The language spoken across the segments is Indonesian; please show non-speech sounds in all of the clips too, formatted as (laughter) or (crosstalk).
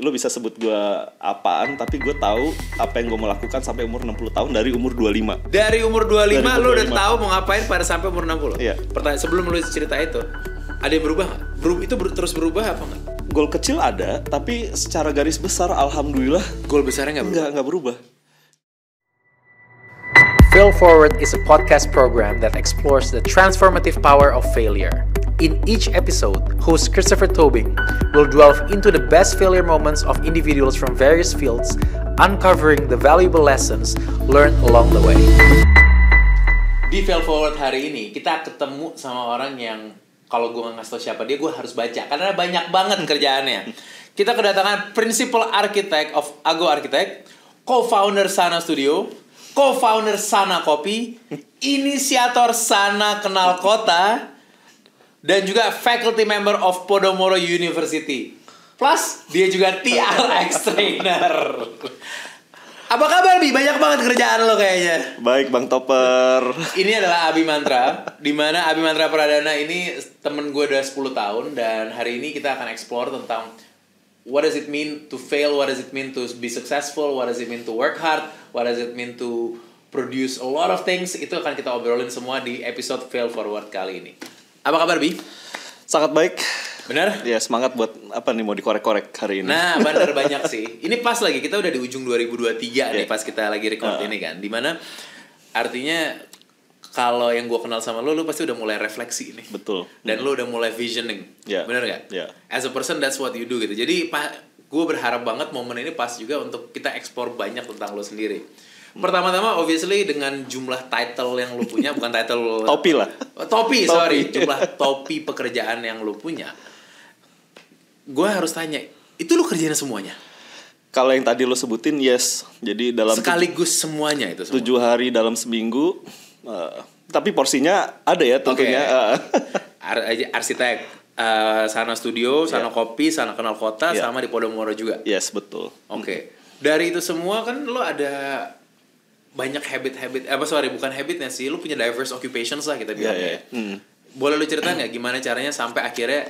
lu bisa sebut gue apaan tapi gue tahu apa yang gue mau lakukan sampai umur 60 tahun dari umur 25 Dari umur 25 Dari umur lu udah 25. tahu mau ngapain pada sampai umur 60. Iya. Pertanyaan sebelum lu cerita itu, ada yang berubah nggak? Beru- itu ber- terus berubah apa nggak? Goal kecil ada, tapi secara garis besar alhamdulillah Goal besarnya nggak berubah. nggak nggak berubah. Fail Forward is a podcast program that explores the transformative power of failure. In each episode, host Christopher Tobing will delve into the best failure moments of individuals from various fields, uncovering the valuable lessons learned along the way. Di Fail Forward hari ini kita ketemu sama orang yang kalau gue nggak ngasih tau siapa dia gue harus baca karena banyak banget kerjaannya. Kita kedatangan Principal Architect of Ago Architect, co-founder Sana Studio, co-founder Sana Kopi, inisiator Sana Kenal Kota, dan juga faculty member of Podomoro University. Plus dia juga TRX (laughs) trainer. Apa kabar Bi? Banyak banget kerjaan lo kayaknya. Baik Bang Topper. Ini adalah Abi Mantra, di mana Abi Mantra Pradana ini temen gue udah 10 tahun dan hari ini kita akan explore tentang what does it mean to fail, what does it mean to be successful, what does it mean to work hard, what does it mean to produce a lot of things. Itu akan kita obrolin semua di episode Fail Forward kali ini. Apa kabar Bi? Sangat baik. Benar? Ya semangat buat apa nih mau dikorek-korek hari ini. Nah, bener (laughs) banyak sih. Ini pas lagi kita udah di ujung 2023 nih Iya. pas kita lagi record Uh. ini kan. Di mana artinya kalau yang gue kenal sama lo, lo pasti udah mulai refleksi nih. Betul. Dan lo udah mulai visioning. Iya. Bener gak? Iya. As a person that's what you do gitu. Jadi pak gue berharap banget momen ini pas juga untuk kita eksplor banyak tentang lo sendiri. Pertama-tama obviously dengan jumlah title yang lo punya bukan title (laughs) Topi lah. Oh, topi, Topi. sorry jumlah topi pekerjaan yang lo punya gue harus tanya itu lo kerjain semuanya Kalau yang tadi lo sebutin yes. Jadi dalam sekaligus semuanya itu semua tujuh hari dalam seminggu. eh, tapi porsinya ada ya tentunya. Oke. eh. (laughs) Ar- aja- arsitek eh, sana studio sana Iya. kopi sana kenal kota Iya. sama di Podomoro juga yes betul. oke dari itu semua kan lo ada banyak habit-habit apa sorry bukan habitnya sih lo punya diverse occupations lah kita Iya bilang iya. ya Hmm. boleh lu cerita nggak gimana caranya sampai akhirnya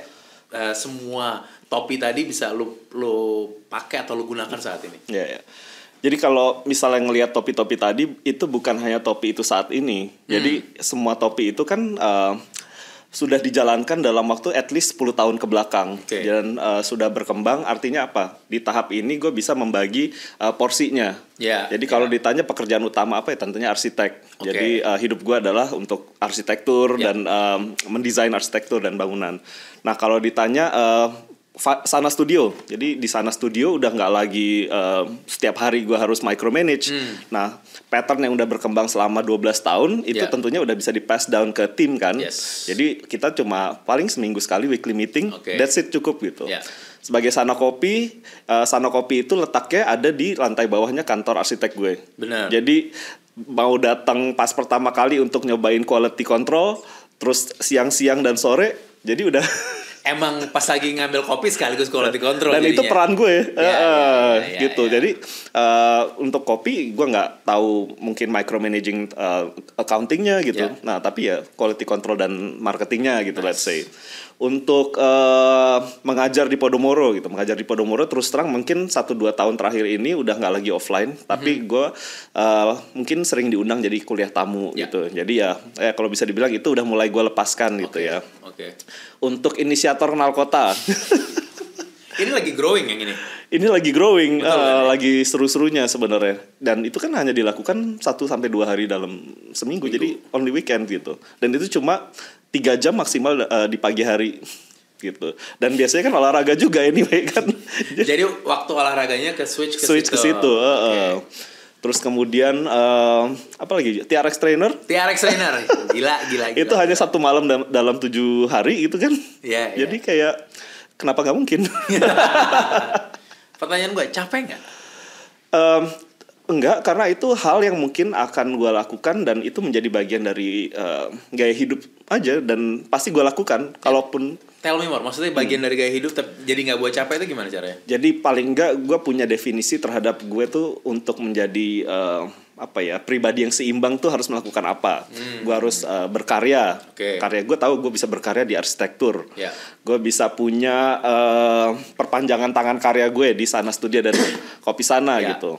eh, semua topi tadi bisa lu lu pakai atau lu gunakan saat ini Ya, ya. Jadi kalau misalnya ngelihat topi-topi tadi itu bukan hanya topi itu saat ini. Jadi semua topi itu kan eh, sudah dijalankan dalam waktu at least 10 tahun ke belakang Oke. dan eh, sudah berkembang artinya apa? Di tahap ini gue bisa membagi eh, porsinya. Ya, Jadi kalau ditanya pekerjaan utama apa ya tentunya arsitek. Oke. Jadi eh, hidup gue adalah untuk arsitektur Ya. dan em, mendesain arsitektur dan bangunan. Nah kalau ditanya fa- Sana Studio, jadi di Sana Studio udah nggak lagi em, setiap hari gue harus micromanage. Hmm. Nah pattern yang udah berkembang selama 12 tahun itu Ya. tentunya udah bisa di pass down ke tim kan. Yes. Jadi kita cuma paling seminggu sekali weekly meeting, Oke. that's it cukup gitu. Ya. Sebagai Sana Kopi, eh, Sana Kopi itu letaknya ada di lantai bawahnya kantor arsitek gue. Benar. Jadi mau datang pas pertama kali untuk nyobain quality control, terus siang-siang dan sore, jadi udah (laughs) emang pas lagi ngambil kopi sekaligus quality control dan itu jadinya. peran gue, Ya, Eh, ya, eh, ya, gitu. ya. Jadi eh, untuk kopi gue nggak tahu mungkin micromanaging eh, accountingnya gitu. Ya. Nah tapi ya quality control dan marketingnya gitu let's say. Untuk eh, mengajar di Podomoro gitu, mengajar di Podomoro terus terang mungkin satu dua tahun terakhir ini udah nggak lagi offline, tapi gue eh, mungkin sering diundang jadi kuliah tamu Ya. gitu. Jadi ya, ya kalau bisa dibilang itu udah mulai gue lepaskan gitu ya. oke Untuk inisiator kenal kota. ini lagi growing yang ini ini lagi growing, Betul, eh, kan, lagi seru-serunya sebenarnya. Dan itu kan hanya dilakukan 1 sampai dua hari dalam seminggu, jadi only weekend gitu. Dan itu cuma tiga jam maksimal eh, di pagi hari gitu. Dan biasanya kan olahraga juga anyway kan. (laughs) jadi waktu olahraganya ke switch ke Switch ke situ. eh, Oke. eh. Terus kemudian eh, apa lagi? TRX trainer. TRX trainer (laughs) gila gila, gila. Itu hanya satu malam dam- dalam tujuh hari itu kan. Iya, iya. Jadi kayak kenapa nggak mungkin? (laughs) pertanyaan gue capek nggak Em, enggak, karena itu hal yang mungkin akan gue lakukan dan itu menjadi bagian dari eh, gaya hidup aja dan pasti gue lakukan. Kalaupun tell me more maksudnya bagian dari gaya hidup tapi jadi nggak buat capek itu gimana caranya jadi paling enggak gue punya definisi terhadap gue tuh untuk menjadi eh, apa ya pribadi yang seimbang tuh harus melakukan apa. Gue harus uh, berkarya. Hmm. Oke. Karya gue tahu gue bisa berkarya di arsitektur. Ya. Gue bisa punya uh, perpanjangan tangan karya gue di sana studio dan kopi sana Ya. gitu.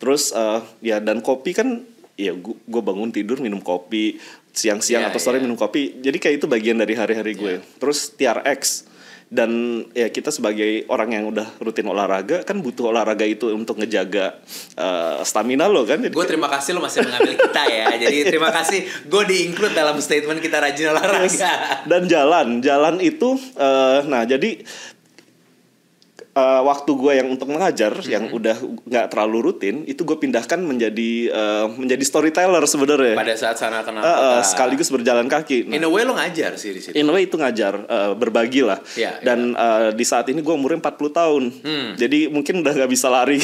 Terus uh, ya dan kopi kan ya gue bangun tidur minum kopi siang-siang Ya, atau sore ya. minum kopi. Jadi kayak itu bagian dari hari-hari gue. Terus TRX dan ya kita sebagai orang yang udah rutin olahraga kan butuh olahraga itu untuk ngejaga uh, stamina lo kan. Gue terima kasih lo masih mengambil kita ya. Jadi terima kasih gue di-include dalam statement kita rajin olahraga. dan jalan jalan itu eh, nah jadi eh, waktu gue yang untuk mengajar Mm-hmm. yang udah nggak terlalu rutin itu gue pindahkan menjadi eh, menjadi storyteller sebenarnya Pada saat sana kenal eh, kota. sekaligus berjalan kaki Nah, In a way lo ngajar sih di situ. in a way itu ngajar eh, berbagi lah Iya, dan eh, di saat ini gue umurnya 40 tahun Hmm. jadi mungkin udah nggak bisa lari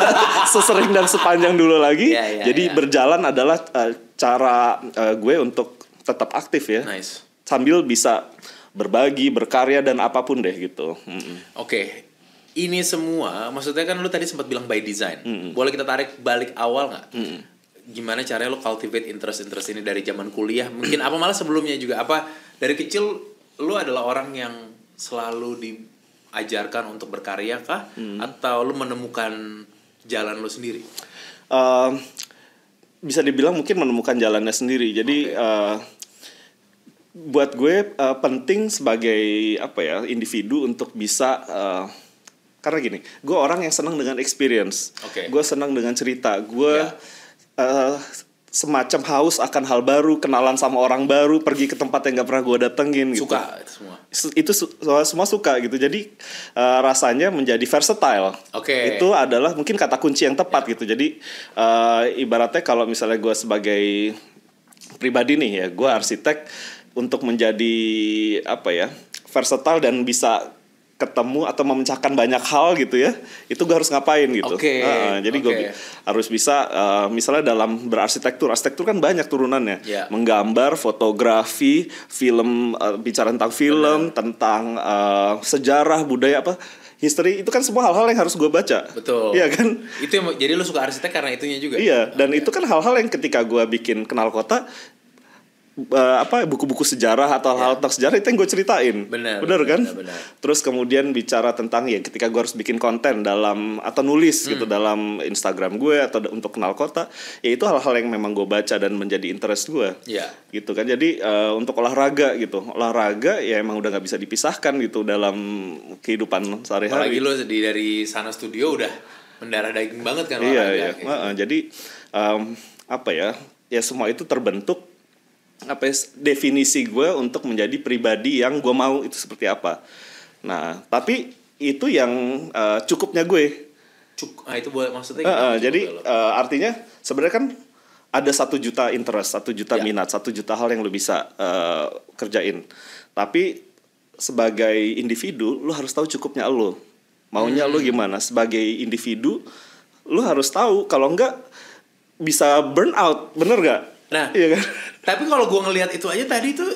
(laughs) sesering dan sepanjang dulu lagi Iya, iya, jadi iya. berjalan adalah eh, cara eh, gue untuk tetap aktif ya Nice. sambil bisa berbagi, berkarya dan apa pun deh gitu. Mm-mm. Oke, ini semua maksudnya kan lu tadi sempat bilang by design. Boleh kita tarik balik awal nggak? Gimana caranya lu cultivate interest-interest ini dari zaman kuliah? Mungkin apa malah sebelumnya juga? Apa dari kecil lu adalah orang yang selalu diajarkan untuk berkarya kah? Atau lu menemukan jalan lu sendiri? Eh, bisa dibilang mungkin menemukan jalannya sendiri. Jadi eh, buat gue eh, penting sebagai apa ya individu untuk bisa eh, karena gini, gue orang yang senang dengan experience. Oke. Gue senang dengan cerita. Gue Ya. eh, semacam haus akan hal baru, kenalan sama orang baru, pergi ke tempat yang gak pernah gue datengin gitu. Suka itu semua. Itu su- semua suka gitu jadi eh, rasanya menjadi versatile Oke. itu adalah mungkin kata kunci yang tepat gitu jadi eh, ibaratnya kalau misalnya gue sebagai pribadi nih ya gue arsitek untuk menjadi apa ya versatile dan bisa ketemu atau memecahkan banyak hal gitu ya itu gue harus ngapain gitu Oke, Heeh, jadi gue oke. bi- harus bisa eh, misalnya dalam berarsitektur arsitektur kan banyak turunannya Ya. menggambar fotografi film eh, bicara tentang film tentang eh, sejarah budaya apa history itu kan semua hal-hal yang harus gue baca Betul. iya kan Itu yang jadi lu suka arsitek karena itunya juga. iya dan itu kan hal-hal yang ketika gue bikin kenal kota eh, apa buku-buku sejarah atau hal-hal tentang sejarah itu yang gue ceritain Iya. Benar, benar kan benar, benar. terus kemudian bicara tentang ya ketika gue harus bikin konten dalam atau nulis gitu Hmm. dalam Instagram gue atau untuk kenal kota ya itu hal-hal yang memang gue baca dan menjadi interest gue Iya. gitu kan jadi eh, untuk olahraga gitu olahraga ya emang udah nggak bisa dipisahkan gitu dalam kehidupan Apalagi sehari-hari lu di dari sana studio udah mendarah daging banget kan iya olahraga, iya gitu. Jadi em, apa ya ya semua itu terbentuk apa ya, definisi gue untuk menjadi pribadi yang gue mau itu seperti apa nah tapi itu yang eh, cukupnya gue Cuk, ah itu buat maksudnya Heeh, gimana? jadi eh, artinya sebenarnya kan ada satu juta interest, satu juta Ya. minat, satu juta hal yang lo bisa eh, kerjain. Tapi sebagai individu, lo harus tahu cukupnya lo. Maunya Hmm. lo gimana? Sebagai individu, lo harus tahu. Kalau enggak bisa burn out, bener gak? Nah. iya kan? Tapi kalau gua ngelihat itu aja tadi tuh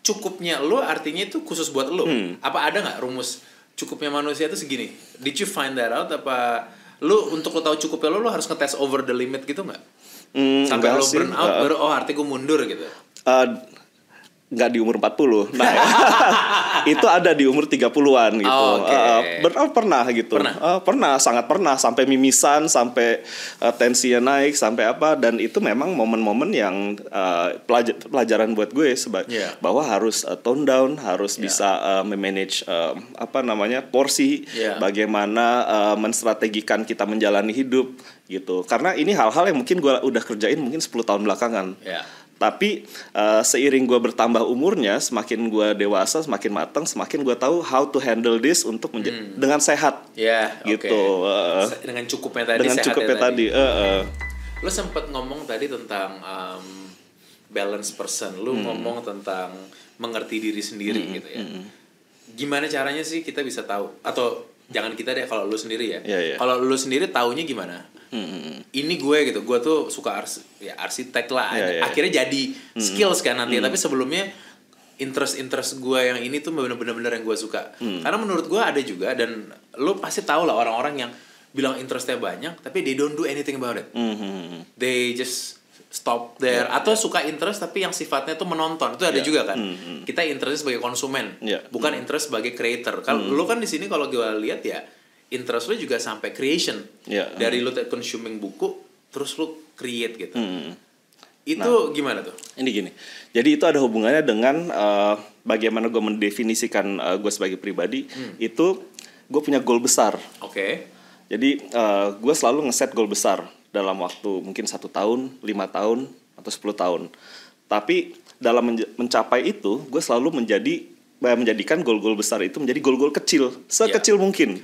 cukupnya lo artinya itu khusus buat lo. Hmm. Apa ada nggak rumus cukupnya manusia itu segini? Did you find that out apa lu untuk lo tahu cukupnya lo lo harus ngetes over the limit gitu nggak? Hmm, Sampai lo burn out Eh, baru oh arti gue mundur gitu. eh, nggak di umur 40. Nah, (laughs) itu ada di umur 30-an gitu. Oh, oke. Eh, ber- oh, pernah gitu. Pernah? Eh, pernah, sangat pernah sampai mimisan, sampai eh, tensinya naik, sampai apa dan itu memang momen-momen yang eh, pelaj- pelajaran buat gue seba- Iya. bahwa harus eh, tone down, harus Iya. bisa eh, memanage eh, apa namanya? porsi, Iya. bagaimana eh, menstrategikan kita menjalani hidup gitu. Karena ini hal-hal yang mungkin gue udah kerjain mungkin 10 tahun belakangan. Ya. Tapi uh, seiring gue bertambah umurnya, semakin gue dewasa, semakin matang, semakin gue tahu how to handle this untuk menja- dengan sehat Ya, Hmm. oke. gitu. uh, Se- Dengan cukupnya tadi dengan sehatnya cukupnya tadi. uh, uh. Lo sempet ngomong tadi tentang um, balance person. Lo Hmm. ngomong tentang mengerti diri sendiri gitu ya. Gimana caranya sih kita bisa tahu? Atau jangan kita deh kalau lo sendiri ya. Iya, iya. Kalau lo sendiri taunya gimana? Hmm, Ini gue gitu. Gue tuh suka ars ya arsitek lah. Iya, iya. Akhirnya jadi skills kan nanti. Tapi sebelumnya interest-interest gue yang ini tuh bener-bener yang gue suka. Hmm. Karena menurut gue ada juga dan lo pasti tahu lah orang-orang yang bilang interestnya banyak tapi they don't do anything about it Mhm. they just stop there atau suka interest tapi yang sifatnya tuh menonton itu ada Yeah. juga kan Hmm, kita interest sebagai konsumen Yeah. bukan interest sebagai creator kalau Hmm. lu kan di sini kalau gue lihat ya interest lu juga sampai creation Yeah. dari lu consuming buku terus lu create gitu Hmm. itu gimana tuh Ini gini. Jadi itu ada hubungannya dengan eh, bagaimana gue mendefinisikan eh, gue sebagai pribadi. Itu gue punya goal besar. oke Jadi eh, gue selalu ngeset goal besar dalam waktu mungkin satu tahun, lima tahun, atau 10 tahun. Tapi dalam mencapai itu, gue selalu menjadi eh, menjadikan goal-goal besar itu menjadi goal-goal kecil, sekecil mungkin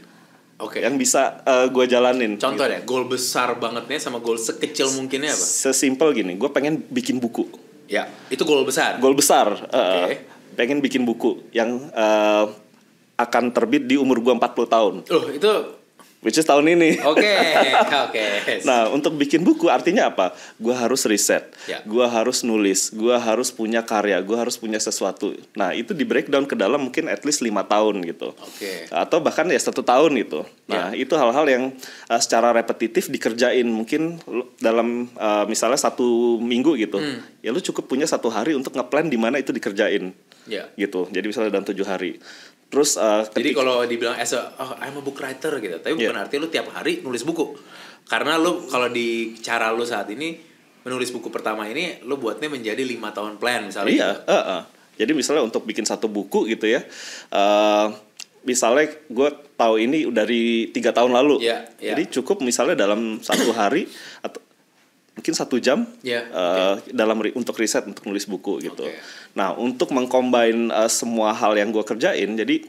oke yang bisa gue jalanin. contoh gitu. goal besar bangetnya sama goal sekecil mungkinnya apa Sesimpel gini, gue pengen bikin buku. ya itu goal besar Goal besar, eh, Oke. pengen bikin buku yang eh, akan terbit di umur gue 40 tahun, loh itu which is tahun ini. oke (laughs) oke Nah, untuk bikin buku artinya apa? Gua harus riset, Ya. gua harus nulis, gua harus punya karya, gua harus punya sesuatu. Nah, itu di breakdown ke dalam mungkin at least lima tahun gitu. Oke. Atau bahkan ya satu tahun gitu. Nah, itu hal-hal yang uh, secara repetitif dikerjain mungkin dalam uh, misalnya satu minggu gitu. Ya lu cukup punya satu hari untuk ngeplan di mana itu dikerjain. Ya. Gitu. Jadi misalnya dalam tujuh hari. Terus uh, Jadi ketika- kalau dibilang as a oh, I'm a book writer gitu, tapi Iya. bukan arti lu tiap hari nulis buku. Karena lu kalau di cara lu saat ini menulis buku pertama ini lu buatnya menjadi lima tahun plan misalnya. Iya, gitu. eh, eh. jadi misalnya untuk bikin satu buku gitu ya, eh misalnya gue tahu ini dari tiga tahun lalu, Iya, iya. jadi cukup misalnya dalam satu hari atau mungkin satu jam Iya, eh, dalam ri- untuk riset untuk nulis buku gitu. Oke. Nah untuk mengcombine eh, semua hal yang gue kerjain, jadi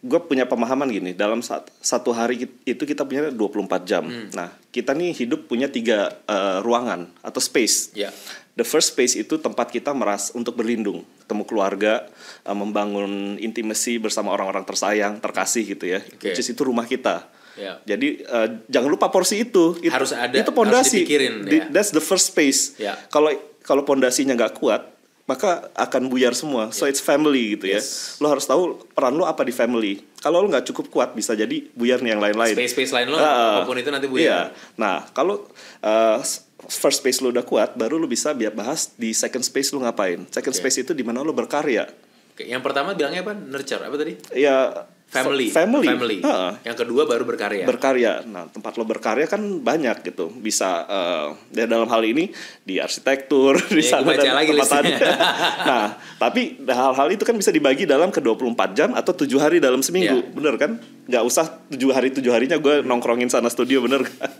gue punya pemahaman gini dalam sat- satu hari itu kita punya 24 jam. Hmm. Nah kita nih hidup punya tiga eh, ruangan atau space. Iya. The first space itu tempat kita meras untuk berlindung, ketemu keluarga, uh, membangun intimacy bersama orang-orang tersayang, terkasih gitu ya. Oke. Which is itu rumah kita. Ya. Jadi uh, jangan lupa porsi itu. It- Harus ada, Itu pondasi. ya. That's the first space. Ya. Kalau kalau pondasinya nggak kuat, maka akan buyar semua. So it's family gitu Ya. Yes. ya. Lo harus tahu peran lo apa di family. Kalau lo nggak cukup kuat, bisa jadi buyar nih yang lain-lain. Space-space lain lo, Ah, apa pun itu nanti Iya. buyar. Nah, kalau uh, first space lo udah kuat, baru lo bisa biar bahas di second space lo ngapain. Second Oke. space itu di mana lo berkarya. Oke, yang pertama bilangnya apa? Nurture apa tadi? Ya Family. family. Family. Yang kedua baru berkarya. Berkarya. Nah, tempat lo berkarya kan banyak gitu. Bisa uh, ya dalam hal ini di arsitektur, (laughs) di Ya, sana gua baca dan lagi tempat (laughs) nah, tapi hal-hal itu kan bisa dibagi dalam ke 24 jam atau tujuh hari dalam seminggu. Iya. Bener kan? Nggak usah tujuh hari tujuh harinya gue nongkrongin sana studio bener kan?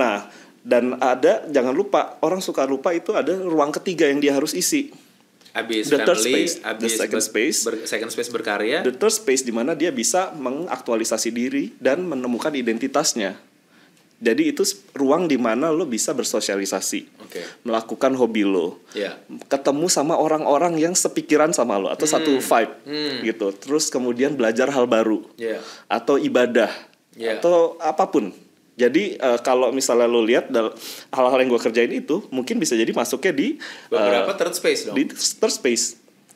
Nah, dan ada jangan lupa orang suka lupa itu ada ruang ketiga yang dia harus isi. Abis The third family, space, abis the second ber- space. ber- second space berkarya. The third space di mana dia bisa mengaktualisasi diri dan menemukan identitasnya. Jadi itu ruang di mana lo bisa bersosialisasi, Oke. melakukan hobi lo, Ya. ketemu sama orang-orang yang sepikiran sama lo atau satu vibe Hmm. gitu. Terus kemudian belajar hal baru Ya. atau ibadah Ya. atau apa pun. Jadi eh, kalau misalnya lo lihat hal-hal yang gue kerjain itu mungkin bisa jadi masuknya di Beberapa eh, third space dong. di third space.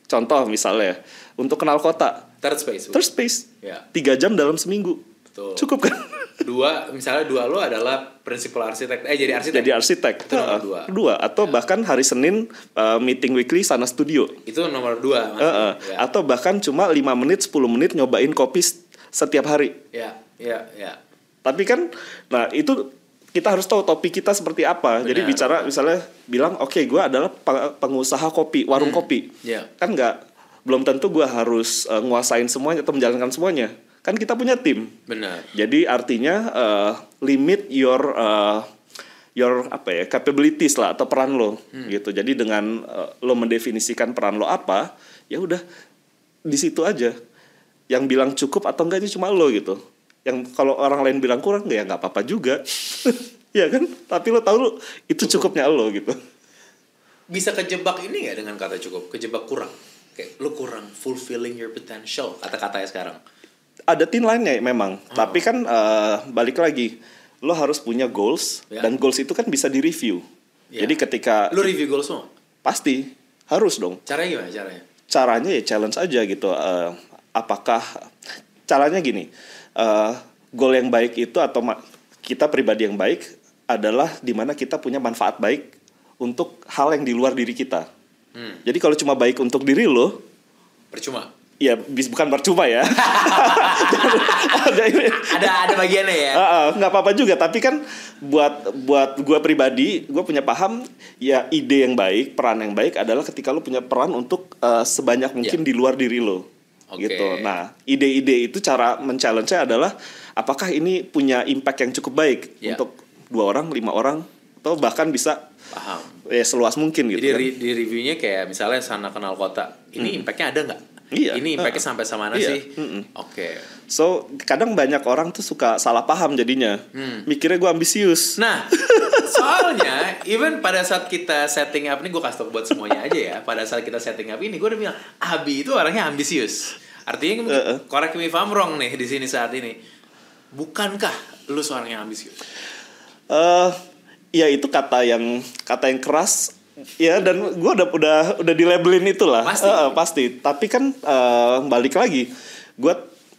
Contoh misalnya untuk kenal kota, Third space. Third space Ya. tiga jam dalam seminggu Betul. cukup kan? Dua, misalnya dua lo adalah prinsipal arsitek. Eh jadi arsitek. Jadi arsitek. Itu nomor Heeh. dua. Kedua atau bahkan hari Senin uh, meeting weekly sana studio. Itu nomor dua. Mas. Heeh. Ya. Atau bahkan cuma 5 menit 10 menit nyobain kopi setiap hari. ya, ya, ya. Tapi kan nah itu kita harus tahu topik kita seperti apa. Jadi Benar. bicara misalnya bilang oke gue adalah pe- pengusaha kopi, warung kopi. Ya. Kan nggak belum tentu gue harus uh, nguasain semuanya atau menjalankan semuanya. Kan kita punya tim. Benar. Jadi artinya uh, limit your uh, your apa ya capabilities lah atau peran lo gitu. Jadi dengan uh, lo mendefinisikan peran lo apa, ya udah di situ aja. Yang bilang cukup atau enggak itu cuma lo gitu. Yang kalau orang lain bilang kurang ya nggak apa-apa juga. (laughs) ya kan? Tapi lo tahu lo itu cukupnya lo gitu. Bisa kejebak ini nggak dengan kata cukup? Kejebak kurang. Kayak lo kurang fulfilling your potential kata-katanya sekarang. Ada tin lainnya memang, Oh. tapi kan uh, balik lagi lo harus punya goals Ya. dan goals itu kan bisa direview. Ya. Jadi ketika Lo review goals semua. Pasti harus dong. Caranya gimana caranya? Caranya ya challenge aja gitu. Eh, apakah caranya gini? Eh, goal yang baik itu atau kita pribadi yang baik adalah di mana kita punya manfaat baik untuk hal yang di luar diri kita. Hmm. Jadi kalau cuma baik untuk diri lo, Percuma. ya bis bukan percuma ya. (laughs) Ada. Ada ada bagiannya ya. Ah, ah, nggak apa-apa juga tapi kan buat buat gue pribadi gue punya paham ya ide yang baik peran yang baik adalah ketika lo punya peran untuk eh, sebanyak mungkin Ya. di luar diri lo Oke. gitu nah ide-ide itu cara men-challenge adalah apakah ini punya impact yang cukup baik Ya. untuk dua orang lima orang atau bahkan bisa Paham. ya seluas mungkin gitu Jadi kan. di reviewnya kayak misalnya sana kenal kota. Ini impactnya ada nggak? Iya. Ini impactnya Ah. sampai sama mana Iya. sih? Mm-mm. Oke. so kadang banyak orang tuh suka salah paham jadinya Hmm. mikirnya gue ambisius Nah, (laughs) soalnya even pada saat kita setting up ini gue kasih tau buat semuanya aja ya. Pada saat kita setting up ini gue udah bilang Abi itu orangnya ambisius. Artinya mungkin Uh-uh. correct me if I'm wrong nih di sini saat ini. Bukankah lu seorang yang ambisius? eh ya itu kata yang kata yang keras ya dan gue udah udah udah di labelin itulah Pasti. Eh, pasti tapi kan eh, balik lagi gue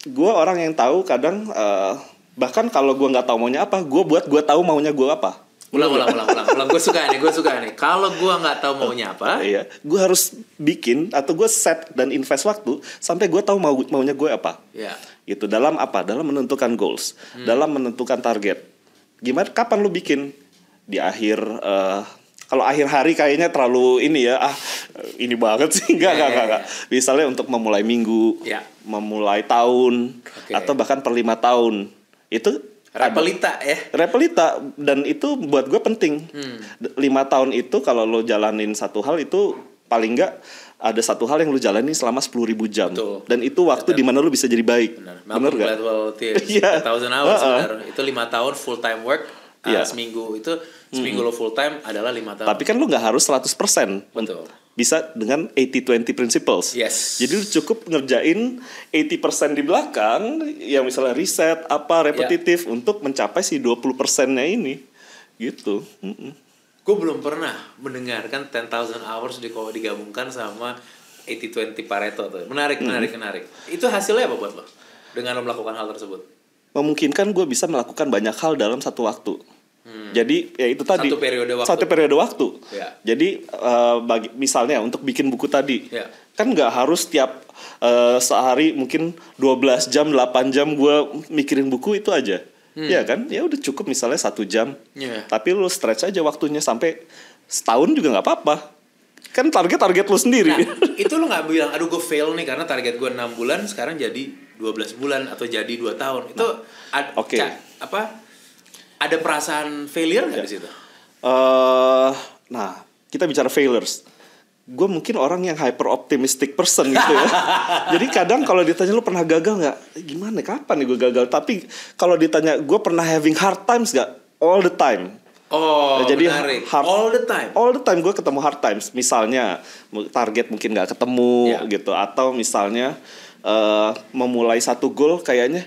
gua orang yang tahu kadang eh, bahkan kalau gue nggak tahu maunya apa gue buat gue tahu maunya gue apa Ulang, ulang, ulang, ulang, ulang. Gue suka nih, gue suka nih. Kalau gue nggak tahu maunya apa, Iya, gue harus bikin atau gue set dan invest waktu sampai gue tahu mau maunya gue apa. ya. Itu dalam apa? Dalam menentukan goals, Hmm. dalam menentukan target. Gimana? Kapan lu bikin? Di akhir eh, kalau akhir hari kayaknya terlalu ini ya ah ini banget sih (laughs) enggak enggak ya, enggak, enggak. Misalnya untuk memulai minggu, Ya. memulai tahun Oke. atau bahkan per lima tahun itu ada- Repelita ya. Repelita dan itu buat gue penting. Hmm. Lima tahun itu kalau lo jalanin satu hal itu paling nggak ada satu hal yang lo jalani selama sepuluh ribu jam. Betul. Dan itu waktu di mana lo bisa jadi baik. Benar. Gladwell tips Iya. 1000 hours Uh-uh. benar. Itu lima tahun full time work. Uh, Iya. seminggu itu seminggu lo full time adalah lima tahun. Tapi kan lo nggak harus 100% Betul. Bisa dengan 80-20 principles. Yes. Jadi lo cukup ngerjain 80% di belakang, yang misalnya riset, apa, repetitif, untuk mencapai si 20%-nya ini. Gitu. Mm-mm. Gue belum pernah mendengarkan 10,000 hours di kalau digabungkan sama 80-20 Pareto tuh. Menarik, Hmm. menarik, menarik. Itu hasilnya apa buat lo? Dengan lo melakukan hal tersebut. memungkinkan gue bisa melakukan banyak hal dalam satu waktu. Jadi ya itu tadi Hmm. Satu periode waktu. Satu periode waktu. Ya. Jadi eh, bagi misalnya untuk bikin buku tadi, Ya. kan nggak harus tiap eh, sehari mungkin 12 jam, 8 jam gue mikirin buku itu aja. Ya kan? Ya udah cukup misalnya satu jam. Hmm. Ya. Tapi lu stretch aja waktunya sampai setahun juga nggak apa-apa. Kan target-target lu sendiri. Nah, (laughs) itu lo nggak bilang, aduh gue fail nih karena target gue 6 bulan, sekarang jadi 12 bulan atau jadi 2 tahun. Itu ad- oke. ca- apa? Ada perasaan failure nggak di situ? eh nah, kita bicara failures. Gue mungkin orang yang hyper optimistic person gitu ya. (laughs) Jadi kadang kalau ditanya lu pernah gagal nggak? Gimana? Kapan nih gue gagal? Tapi kalau ditanya gue pernah having hard times nggak? All the time. Oh, Nah, jadi menarik. hard- All the time. All the time gue ketemu hard times. Misalnya target mungkin nggak ketemu Ya. gitu, atau misalnya eh, memulai satu goal kayaknya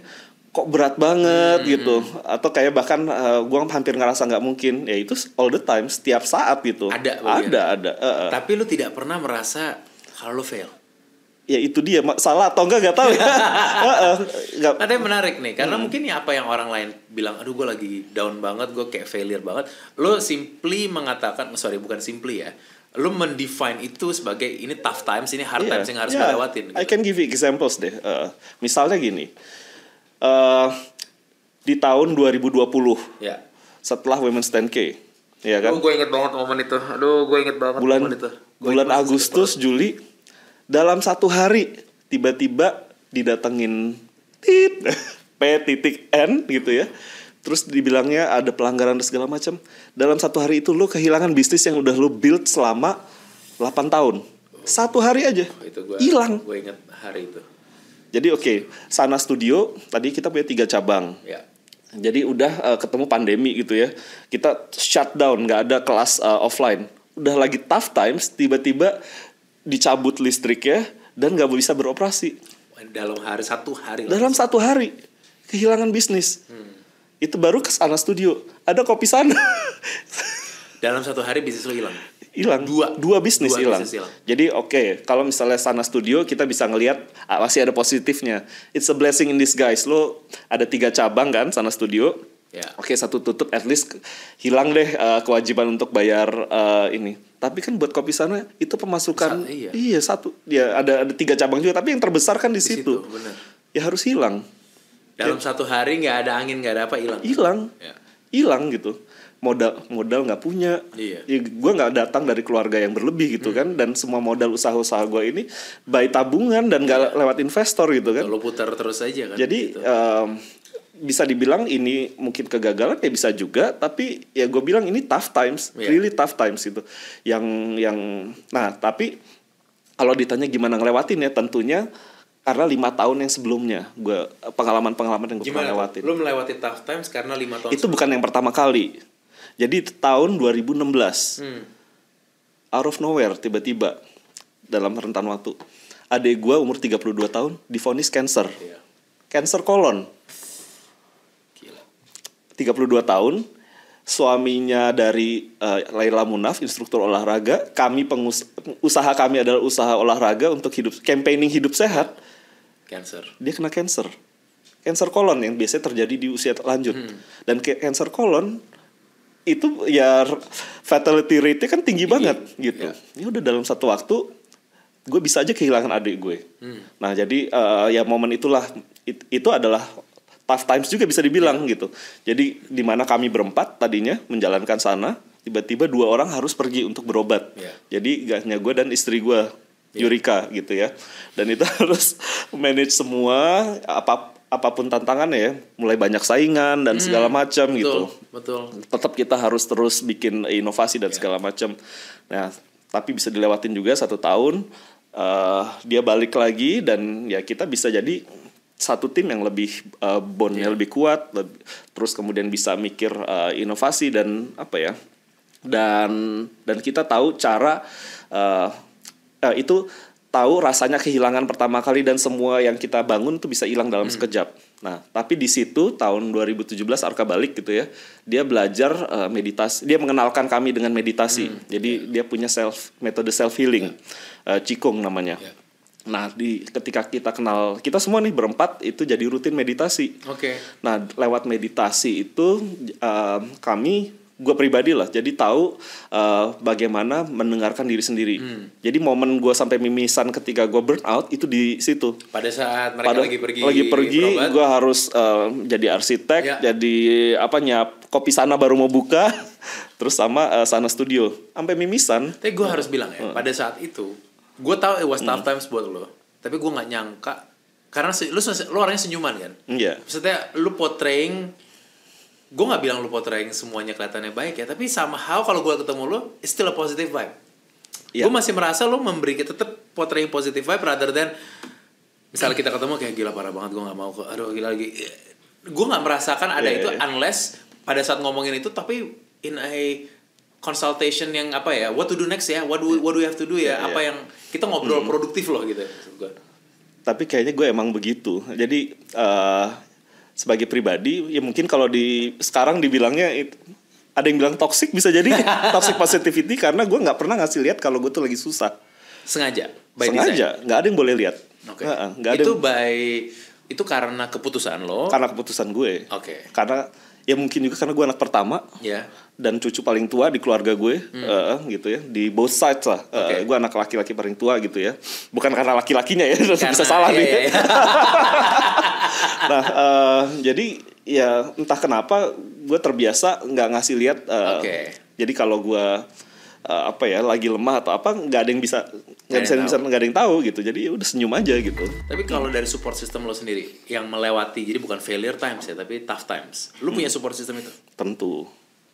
kok berat banget Hmm, gitu, atau kayak bahkan gue hampir ngerasa nggak mungkin. Ya itu all the time, setiap saat gitu. Ada ada, bagian. ada. eh, eh. Tapi lu tidak pernah merasa kalau lu fail. Ya itu dia salah atau enggak nggak tahu ya. (laughs) Eh, eh, nggak- Ada yang menarik nih, Hmm. karena mungkin ya apa yang orang lain bilang, aduh gue lagi down banget, gue kayak failure banget. Lo simply mengatakan, sorry bukan simply ya, lo mendefine itu sebagai ini tough times, ini hard Iya, times yang harus iya. gue lewatin. I gitu. can give you examples deh. Eh, misalnya gini, eh di tahun 2020 Ya. setelah Women's 10K, ya kan? Aduh, gue inget banget momen itu. Aduh, gue inget banget bulan momen itu. Gua bulan Agustus Juli dalam satu hari tiba-tiba didatengin tit (laughs) P titik N gitu ya terus dibilangnya ada pelanggaran dan segala macam dalam satu hari itu lo kehilangan bisnis yang udah lo build selama 8 tahun satu hari aja Itu hilang Gue inget hari itu. Jadi oke sana studio tadi kita punya tiga cabang Ya. jadi udah eh, ketemu pandemi gitu ya. Kita shutdown, nggak ada kelas eh, offline. Udah lagi tough times, tiba-tiba dicabut listriknya dan nggak bisa beroperasi. Dalam hari satu hari. Dalam satu hari kehilangan bisnis. Itu baru ke sana studio. Ada kopi sana. (laughs) Dalam satu hari bisnis lo hilang. hilang Dua. dua bisnis hilang jadi oke kalau misalnya sana studio kita bisa ngelihat ah, masih ada positifnya it's a blessing in disguise lo ada tiga cabang kan sana studio Ya. oke satu tutup at least hilang deh eh, kewajiban untuk bayar eh, ini tapi kan buat kopi sana itu pemasukan Sa- iya. satu ya ada ada tiga cabang juga tapi yang terbesar kan di, Di situ, situ, bener. ya harus hilang Dalam satu hari nggak ada angin, nggak ada apa hilang. hilang Ya. hilang gitu modal modal nggak punya Iya. ya, gue nggak datang dari keluarga yang berlebih gitu kan dan semua modal usaha-usaha gue ini by tabungan dan nggak lewat investor gitu kan Lo putar terus aja kan. jadi gitu. em, bisa dibilang ini mungkin kegagalan ya bisa juga tapi ya gue bilang ini tough times Iya. really tough times gitu yang yang nah tapi kalau ditanya gimana ngelewatin ya tentunya karena lima tahun yang sebelumnya gue pengalaman-pengalaman yang gue pernah Gimana? lewatin? Lo melewati tough times karena lima tahun. itu bukan yang pertama kali. Jadi tahun 2016 Hmm. out of nowhere tiba-tiba dalam rentan waktu adik gue umur 32 tahun divonis cancer. Iya. Cancer kolon. Gila. 32 tahun. Suaminya dari eh, Laila Munaf, instruktur olahraga. Kami pengus usaha kami adalah usaha olahraga untuk hidup campaigning hidup sehat. Cancer. Dia kena cancer. Cancer kolon yang biasanya terjadi di usia lanjut. Dan ke- cancer kolon itu ya fatality rate-nya kan tinggi, banget gitu. Ya udah dalam satu waktu gue bisa aja kehilangan adik gue. Nah, jadi eh, ya momen itulah it- itu adalah tough times juga bisa dibilang gitu. Jadi di mana kami berempat tadinya menjalankan sana, tiba-tiba dua orang harus pergi untuk berobat. Iya. Jadi gak hanya gue dan istri gue Yurika gitu ya. Dan itu (laughs) harus manage semua apa apa pun tantangannya ya, mulai banyak saingan dan segala macam gitu. Betul. Tetap kita harus terus bikin inovasi dan segala macam. Nah, tapi bisa dilewatin juga satu tahun eh, dia balik lagi dan ya kita bisa jadi satu tim yang lebih eh, bondnya lebih kuat, leb- terus kemudian bisa mikir eh, inovasi dan apa ya dan dan kita tahu cara eh, eh, itu tahu rasanya kehilangan pertama kali dan semua yang kita bangun tuh bisa hilang dalam sekejap. Nah, tapi di situ tahun 2017 Arka balik gitu ya. Dia belajar eh, meditasi. Dia mengenalkan kami dengan meditasi. Jadi dia punya self metode self healing. Eh, Qigong namanya. Ya. Nah, di ketika kita kenal kita semua nih berempat itu jadi rutin meditasi. Oke. Nah, lewat meditasi itu um, kami, gue pribadi lah, jadi tahu uh, bagaimana mendengarkan diri sendiri. Hmm. Jadi momen gue sampai mimisan ketika gue burn out itu di situ. Pada saat mereka Pada- lagi pergi lagi pergi, gue harus uh, jadi arsitek, Ya. jadi apa nyap kopi sana baru mau buka, (laughs) terus sama uh, sana studio, sampai mimisan. Tapi gue harus bilang ya, pada saat itu, gue tahu it was tough Hmm. times buat lo. Tapi gue nggak nyangka, karena lu lu orangnya senyuman kan. Iya. Maksudnya lu portraying, gue nggak bilang lu portraying semuanya kelihatannya baik ya, tapi somehow kalau gue ketemu lu, it's still a positive vibe. Iya. Gue masih merasa lu memberi tetap portraying positive vibe rather than misalnya kita ketemu kayak gila parah banget gue nggak mau ke aduh gila lagi. Gue nggak merasakan ada Iya, itu iya. unless pada saat ngomongin itu tapi in a consultation yang apa ya what to do next ya? What do what do we have to do ya? Iya, apa yang kita ngobrol produktif loh gitu tapi kayaknya gue emang begitu. Jadi eh, sebagai pribadi ya mungkin kalau di sekarang dibilangnya it- ada yang bilang toxic bisa jadi (laughs) toxic positivity karena gue nggak pernah ngasih lihat kalau gue tuh lagi susah. Sengaja by sengaja nggak ada yang boleh lihat. Heeh, nggak ada itu yang- by itu karena keputusan lo? Karena keputusan gue. Oke. karena ya mungkin juga karena gue anak pertama ya dan cucu paling tua di keluarga gue eh, gitu ya di both sides lah Eh, Hmm. Oke. gue anak laki-laki paling tua gitu ya bukan karena laki-lakinya ya (laughs) bisa Karena- salah iya, nih iya, iya. (laughs) nah eh, jadi ya entah kenapa gue terbiasa nggak ngasih lihat eh, Oke. jadi kalau gue eh, apa ya lagi lemah atau apa nggak ada yang bisa nggak bisa bisa nggak ada yang tahu gitu jadi ya udah senyum aja gitu Tapi kalau dari support system lo sendiri yang melewati jadi bukan failure times ya tapi tough times. Lu punya support system itu? tentu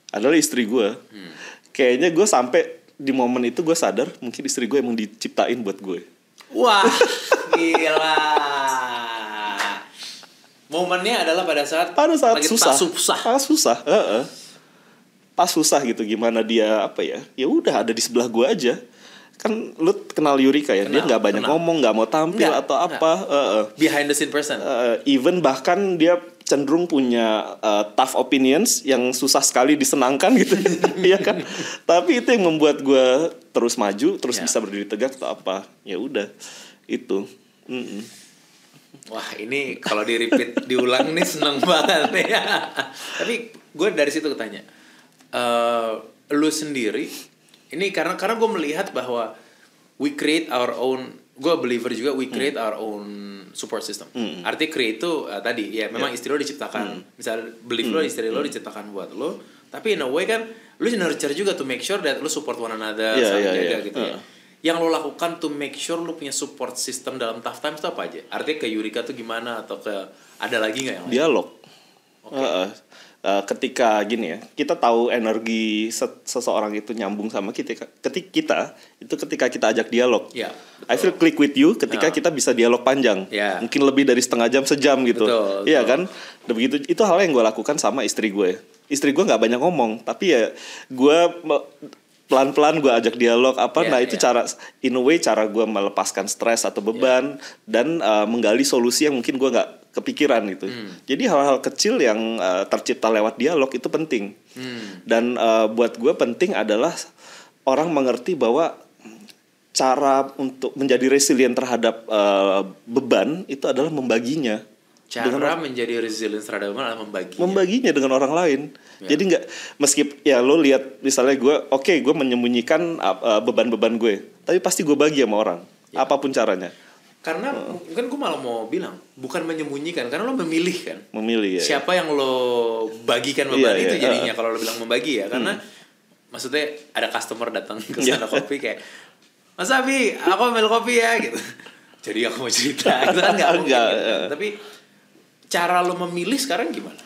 adalah istri gue Hmm. kayaknya gue sampai di momen itu gue sadar mungkin istri gue emang diciptain buat gue Wah, (laughs) gila. Momennya adalah pada saat pada saat lagi susah susah. pas susah heeh. pas susah gitu gimana dia apa ya ya udah ada di sebelah gue aja kan lu kenal Yurika ya dia Kenal, nggak banyak kenal. ngomong nggak mau tampil Nggak, atau apa heeh. Behind the scene person. Eh, even bahkan dia cenderung punya uh, tough opinions yang susah sekali disenangkan gitu (laughs) ya kan tapi itu yang membuat gue terus maju terus Ya. bisa berdiri tegak atau apa ya udah itu Mm-mm. Wah ini kalau di repeat (laughs) diulang nih seneng banget nih. (laughs) Tapi gue dari situ tanya, eh lu sendiri ini karena karena gue melihat bahwa we create our own, gue believer juga we create our own support system. Arti create itu eh, tadi ya memang istri lo diciptakan, misalnya believe lo istri lo diciptakan buat lo, tapi in a way kan lu nurture juga to make sure that lu support one another, Iya, saling jaga iya. gitu ya Heeh. yang lo lakukan to make sure lo punya support system dalam tough times itu apa aja? Artinya ke Yurika tuh gimana atau ke ada lagi nggak yang lain? dialog Heeh. Eh, ketika gini ya kita tahu energi se- seseorang itu nyambung sama kita ketika kita itu ketika kita ajak dialog Ya, I feel click with you ketika Nah. kita bisa dialog panjang Ya. mungkin lebih dari setengah jam sejam gitu Betul, iya betul. kan Dan begitu itu hal yang gue lakukan sama istri gue istri gue nggak banyak ngomong tapi ya gue pelan-pelan gue ajak dialog apa Ya, nah itu ya. cara in a way cara gue melepaskan stres atau beban dan uh, menggali solusi yang mungkin gue nggak kepikiran itu Hmm. jadi hal-hal kecil yang uh, tercipta lewat dialog itu penting Hmm. dan uh, buat gue penting adalah orang mengerti bahwa cara untuk menjadi resilient terhadap uh, beban itu adalah membaginya Cara menjadi resilient terhadap beban adalah membagi. membaginya dengan orang lain. Ya. Jadi nggak meski ya lo lihat misalnya gue oke gue menyembunyikan uh, uh, beban-beban gue, tapi pasti gue bagi sama orang Ya. apa pun caranya Karena mungkin gue malah mau bilang bukan menyembunyikan, karena lo memilih kan. memilih ya. Siapa yang lo bagikan beban Iya, itu iya, jadinya kalau lo bilang membagi ya, karena maksudnya ada customer datang ke sana Iya. kopi kayak Mas Abi, aku ambil kopi ya gitu. Jadi aku mau cerita, itu kan nggak mungkin. Gitu kan. ya. Tapi cara lo memilih sekarang gimana?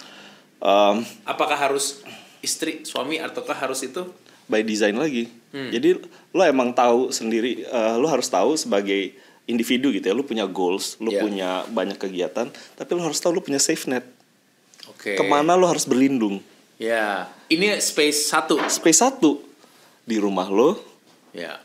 Um, Apakah harus istri, suami, ataukah harus itu? by design lagi. Hmm. Jadi lo emang tahu sendiri, uh, lo harus tahu sebagai individu gitu ya, lo punya goals, lo Iya. punya banyak kegiatan, tapi lo harus tahu lo punya safe net. Oke. Ke mana lo harus berlindung? Ya, ini space satu. Space satu di rumah lo, Ya,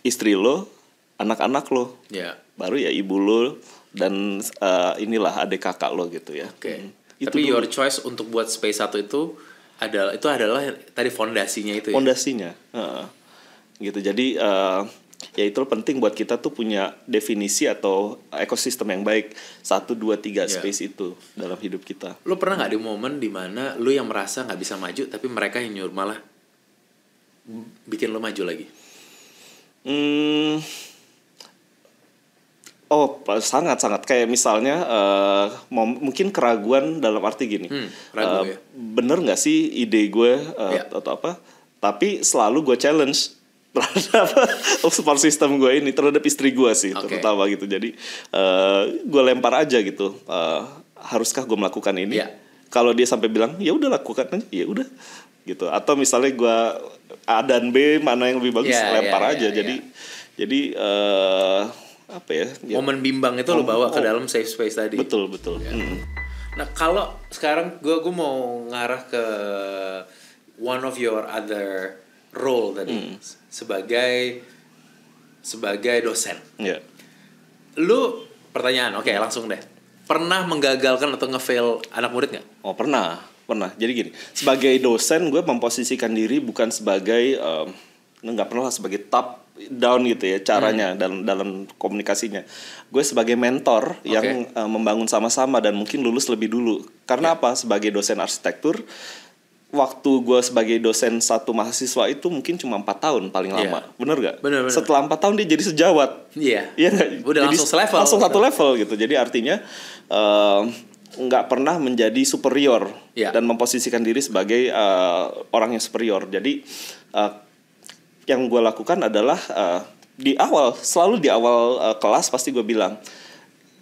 istri lo, anak-anak lo, ya. baru ya ibu lo dan uh, inilah adik kakak lo gitu ya. Oke. Hmm. Itu Tapi dulu. your choice untuk buat space satu itu adalah itu adalah tadi fondasinya itu ya. fondasinya Heeh. gitu jadi eh, ya itu penting buat kita tuh punya definisi atau ekosistem yang baik satu dua tiga Ya. space itu dalam hidup kita Lu pernah nggak di momen di mana lu yang merasa nggak bisa maju tapi mereka yang nyuruh malah bikin lu maju lagi? hmm, oh sangat sangat kayak misalnya mom- mungkin keraguan dalam arti gini Hmm, ragu Eh, ya. bener nggak sih ide gue eh, Ya. atau apa tapi selalu gue challenge terhadap (laughs) support system gue ini terhadap istri gue sih Oke. terutama gitu jadi eh, gue lempar aja gitu Eh, haruskah gue melakukan ini Ya. kalau dia sampai bilang ya udah lakukan aja ya udah gitu atau misalnya gue A dan B mana yang lebih bagus Ya, lempar ya, aja ya, jadi jadi eh, apa ya, ya Momen bimbang itu lu bawa ke Oh. dalam safe space tadi. betul betul Mm. Nah kalau sekarang gue gue mau ngarah ke one of your other role tadi sebagai sebagai dosen. ya Lu pertanyaan, oke langsung deh. Pernah menggagalkan atau ngefail anak murid nggak? Oh pernah, pernah. Jadi gini, sebagai dosen gue memposisikan diri bukan sebagai em, nggak pernah lah sebagai top down gitu ya caranya dalam dalam komunikasinya. Gue sebagai mentor yang eh, membangun sama-sama dan mungkin lulus lebih dulu. Karena apa? Sebagai dosen arsitektur, waktu gue sebagai dosen satu mahasiswa itu mungkin cuma empat tahun paling Iya. lama. Bener gak? Bener, bener. Setelah empat tahun dia jadi sejawat. Iya. Iya nggak? Udah Jadi langsung selevel. Langsung satu level gitu. Jadi artinya em, nggak pernah menjadi superior Iya. dan memposisikan diri sebagai eh, orang yang superior. Jadi eh, yang gue lakukan adalah eh, di awal selalu di awal eh, kelas pasti gue bilang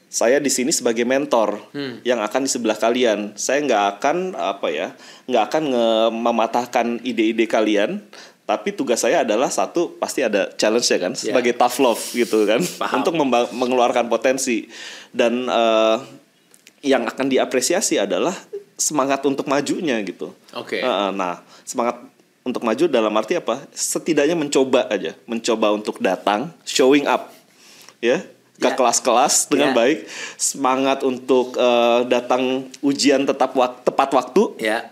saya di sini sebagai mentor Hmm. yang akan di sebelah kalian. Saya nggak akan apa ya, nggak akan nge- mematahkan ide-ide kalian. Tapi tugas saya adalah satu pasti ada challenge ya kan, sebagai tough love gitu kan. Paham. untuk mengeluarkan potensi dan eh, yang akan diapresiasi adalah semangat untuk majunya gitu. Oke. Eh, nah, semangat untuk maju dalam arti apa? Setidaknya mencoba aja, mencoba untuk datang, showing up, ya. Ke Ya. kelas-kelas dengan Ya. baik, semangat untuk eh, datang ujian tetap wak- tepat waktu, Ya.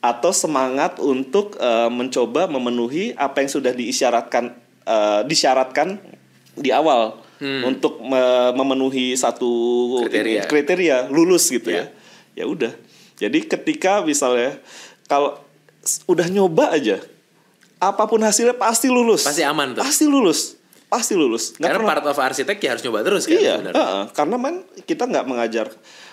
atau semangat untuk eh, mencoba memenuhi apa yang sudah diisyaratkan eh, disyaratkan di awal untuk me- memenuhi satu Hmm. Kriteria. kriteria lulus gitu Ya. ya. Ya udah. Jadi ketika misalnya kalau udah nyoba aja apa pun hasilnya pasti lulus. Pasti aman tuh. Pasti lulus. Pasti lulus. Nggak Karena pernah- part of arsitek ya harus nyoba terus kan Iya, heeh. karena man kita nggak mengajar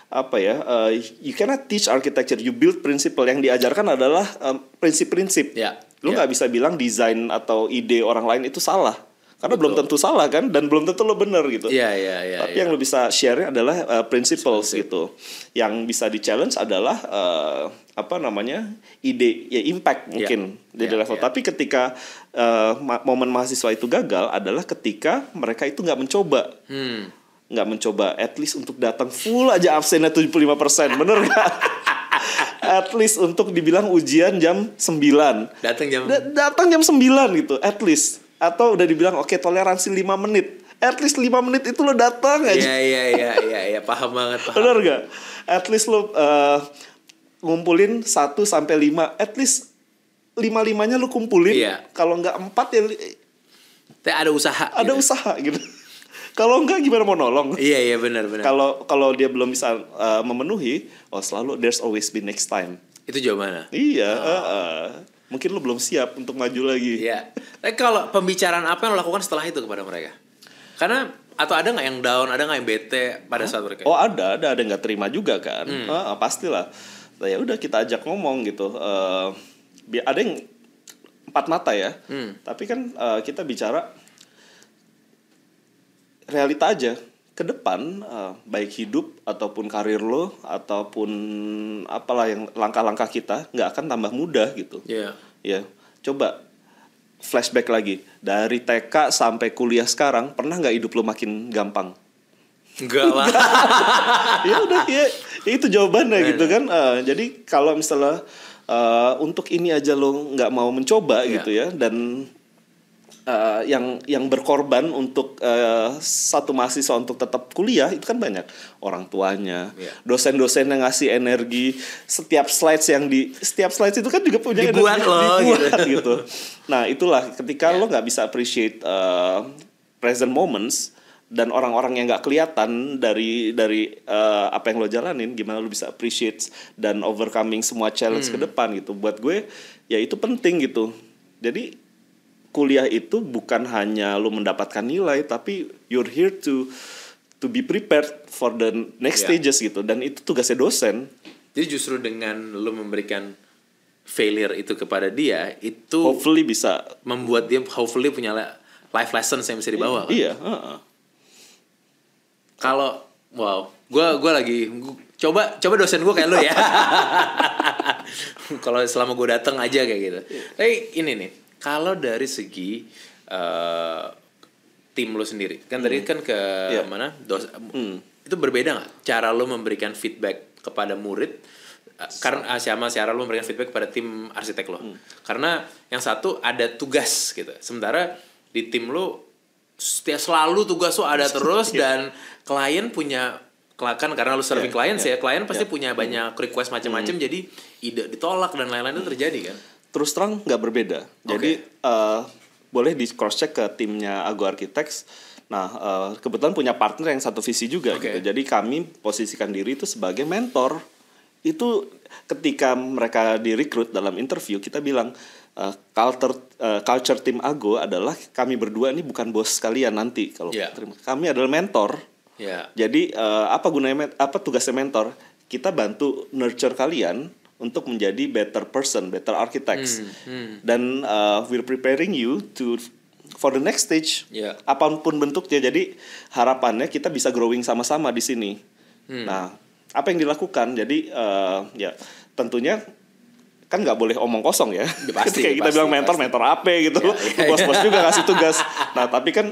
apa ya, uh, you cannot teach architecture, you build principle yang diajarkan adalah um, prinsip-prinsip. Ya, Lu ya. nggak bisa bilang desain atau ide orang lain itu salah, karena belum Betul. tentu salah kan, dan belum tentu lo bener gitu. Iya, iya, iya. Tapi iya. yang lo bisa share adalah uh, principles gitu. Yang bisa di challenge adalah uh, apa namanya ide, ya impact mungkin di level. Tapi ketika uh, momen mahasiswa itu gagal adalah ketika mereka itu nggak mencoba Hmm. nggak mencoba at least untuk datang full aja absennya 75% bener nggak (laughs) at least untuk dibilang ujian jam 9 Datang jam Da- datang jam 9 gitu at least atau udah dibilang oke toleransi 5 menit at least 5 menit itu lo datang aja Iya, iya, iya, iya, iya, paham banget, paham. bener nggak at least lo uh, ngumpulin 1 sampai 5 at least lima limanya lo kumpulin Iya. kalau nggak empat ya Tapi ada usaha. ada gitu. usaha gitu kalau nggak gimana mau nolong Iya, iya, benar, benar. kalau kalau dia belum bisa uh, memenuhi oh selalu there's always be next time Itu jawabannya. iya uh, uh. Mungkin lu belum siap untuk maju lagi Iya. Tapi kalau pembicaraan apa yang lo lakukan setelah itu kepada mereka? Karena atau ada nggak yang down, ada nggak yang bete pada saat mereka? oh ada ada ada yang nggak terima juga kan Hmm. Ah, ah, pastilah Nah, ya udah kita ajak ngomong gitu bi- ada yang empat mata ya Hmm. tapi kan eh, kita bicara realita aja ke depan eh, baik hidup ataupun karir lo ataupun apalah yang langkah-langkah kita nggak akan tambah mudah gitu Iya. ya coba flashback lagi dari TK sampai kuliah sekarang pernah nggak hidup lo makin gampang Enggak lah. (laughs) ya udah ya, ya itu jawabannya gitu kan Eh, jadi kalau misalnya eh, untuk ini aja lo nggak mau mencoba Iya. gitu ya dan eh, yang yang berkorban untuk eh, satu mahasiswa untuk tetap kuliah itu kan banyak orang tuanya Iya. dosen-dosen yang ngasih energi setiap slides yang di setiap slides itu kan juga punya Dibuat energi loh, dibuat gitu. gitu nah itulah ketika Iya. lo nggak bisa appreciate eh, present moments dan orang-orang yang nggak kelihatan dari dari eh, apa yang lo jalanin gimana lo bisa appreciate dan overcoming semua challenge Hmm. ke depan gitu buat gue ya itu penting gitu jadi kuliah itu bukan hanya lo mendapatkan nilai tapi you're here to to be prepared for the next Ya. stages gitu dan itu tugasnya dosen Jadi justru dengan lo memberikan failure itu kepada dia, itu hopefully bisa membuat dia hopefully punya life lessons yang bisa dibawa. kan? iya heeh. Kalau wow, gua gua lagi gua- coba coba dosen gua kayak lu ya. (laughs) kalau selama gua datang aja kayak gitu. Tapi ini nih, kalau dari segi eh, tim lo sendiri, kan tadi kan ke Iya. mana? Dos, Itu berbeda nggak cara lo memberikan feedback kepada murid? eh, Karena ah, sama cara lo memberikan feedback kepada tim arsitek lo. Karena yang satu ada tugas gitu. Sementara di tim lo setiap selalu tugas lo ada (laughs) terus dan klien punya kan karena lu serving Iya, klien iya, ya klien pasti iya. punya banyak request macam-macam jadi ide ditolak dan lain-lain itu terjadi kan terus terang nggak berbeda. Jadi eh, boleh di cross check ke timnya Ago Architects. Nah eh, kebetulan punya partner yang satu visi juga Oke. gitu. Jadi kami posisikan diri itu sebagai mentor. Itu ketika mereka direkrut dalam interview kita bilang eh, culture eh, culture tim Ago adalah kami berdua ini bukan bos kalian nanti kalau Iya. terima. Kami adalah mentor. ya Jadi eh, apa gunanya apa tugasnya mentor? Kita bantu nurture kalian untuk menjadi better person, better architects. Dan uh, we're preparing you to for the next stage. Ya. Apa pun bentuknya. Jadi harapannya kita bisa growing sama-sama di sini. Nah, apa yang dilakukan? Jadi eh, ya tentunya kan nggak boleh omong kosong ya. Ya, pasti, (laughs) Kayak kita pasti, bilang mentor, pasti. mentor apa gitu. Ya, ya, Bos-bos juga kasih tugas. Nah, tapi kan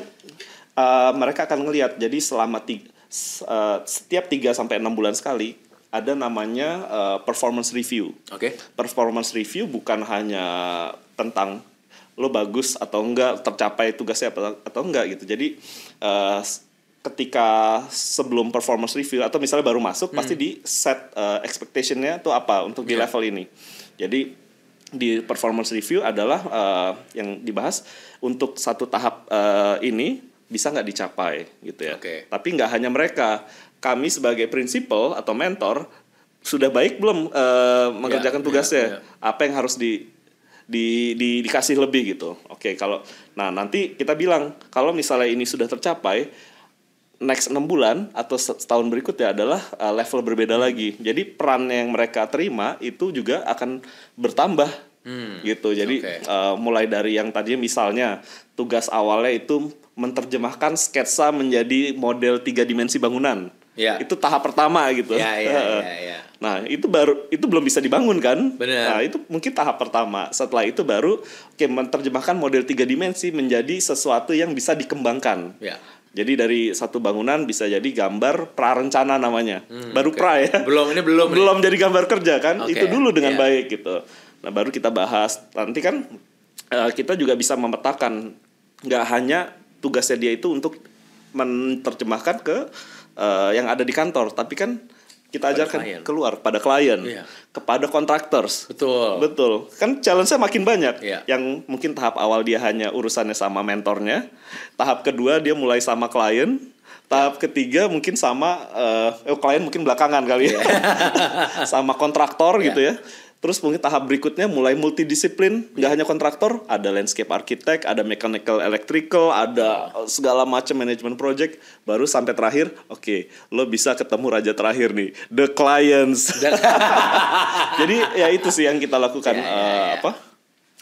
uh, mereka akan ngelihat. Jadi selama ti- s- uh, setiap 3 sampai 6 bulan sekali ada namanya uh, performance review. oke Performance review bukan hanya tentang lo bagus atau enggak tercapai tugasnya apa atau enggak gitu. Jadi uh, ketika sebelum performance review atau misalnya baru masuk pasti di set uh, expectationnya tuh apa untuk di Iya. level ini. Jadi di performance review adalah uh, yang dibahas untuk satu tahap uh, ini bisa nggak dicapai gitu ya. Oke. Tapi nggak hanya mereka, kami sebagai principal atau mentor sudah baik belum uh, mengerjakan Iya, tugasnya? iya, Apa yang harus di di, di dikasih lebih gitu. Oke, kalau nah nanti kita bilang kalau misalnya ini sudah tercapai next enam bulan atau se- setahun berikutnya adalah uh, level berbeda lagi. Jadi peran yang mereka terima itu juga akan bertambah gitu. Jadi Oke. uh, mulai dari yang tadinya misalnya tugas awalnya itu menerjemahkan sketsa menjadi model tiga dimensi bangunan. Ya. Itu tahap pertama gitu. Ya, ya, ya, (laughs) ya. Nah, itu baru itu belum bisa dibangun kan? Benar. Nah, itu mungkin tahap pertama. Setelah itu baru oke menerjemahkan model tiga dimensi menjadi sesuatu yang bisa dikembangkan. Ya. Jadi dari satu bangunan bisa jadi gambar prarencana namanya. baru oke. pra ya. Belum, ini belum nih. belum jadi gambar kerja kan? Oke, Itu dulu dengan iya. baik gitu. Nah, baru kita bahas. Nanti kan eh, kita juga bisa memetakan nggak hanya tugasnya dia itu untuk menerjemahkan ke eh, yang ada di kantor, tapi kan kita Pada ajarkan klien. keluar pada klien, Iya. kepada contractors. Betul. Betul. Kan challenge-nya makin banyak. Iya. Yang mungkin tahap awal dia hanya urusannya sama mentornya. Tahap kedua dia mulai sama klien. Tahap ketiga mungkin sama eh eh, klien mungkin belakangan kali ya. (laughs) sama kontraktor Iya. gitu ya. Terus mungkin tahap berikutnya mulai multidisiplin, nggak hanya kontraktor, ada landscape architect, ada mechanical electrical, ada eh, segala macam manajemen project, baru sampai terakhir, oke, lo bisa ketemu raja terakhir nih, the clients. (laughs) Jadi ya itu sih yang kita lakukan Ya, ya, eh, ya. apa?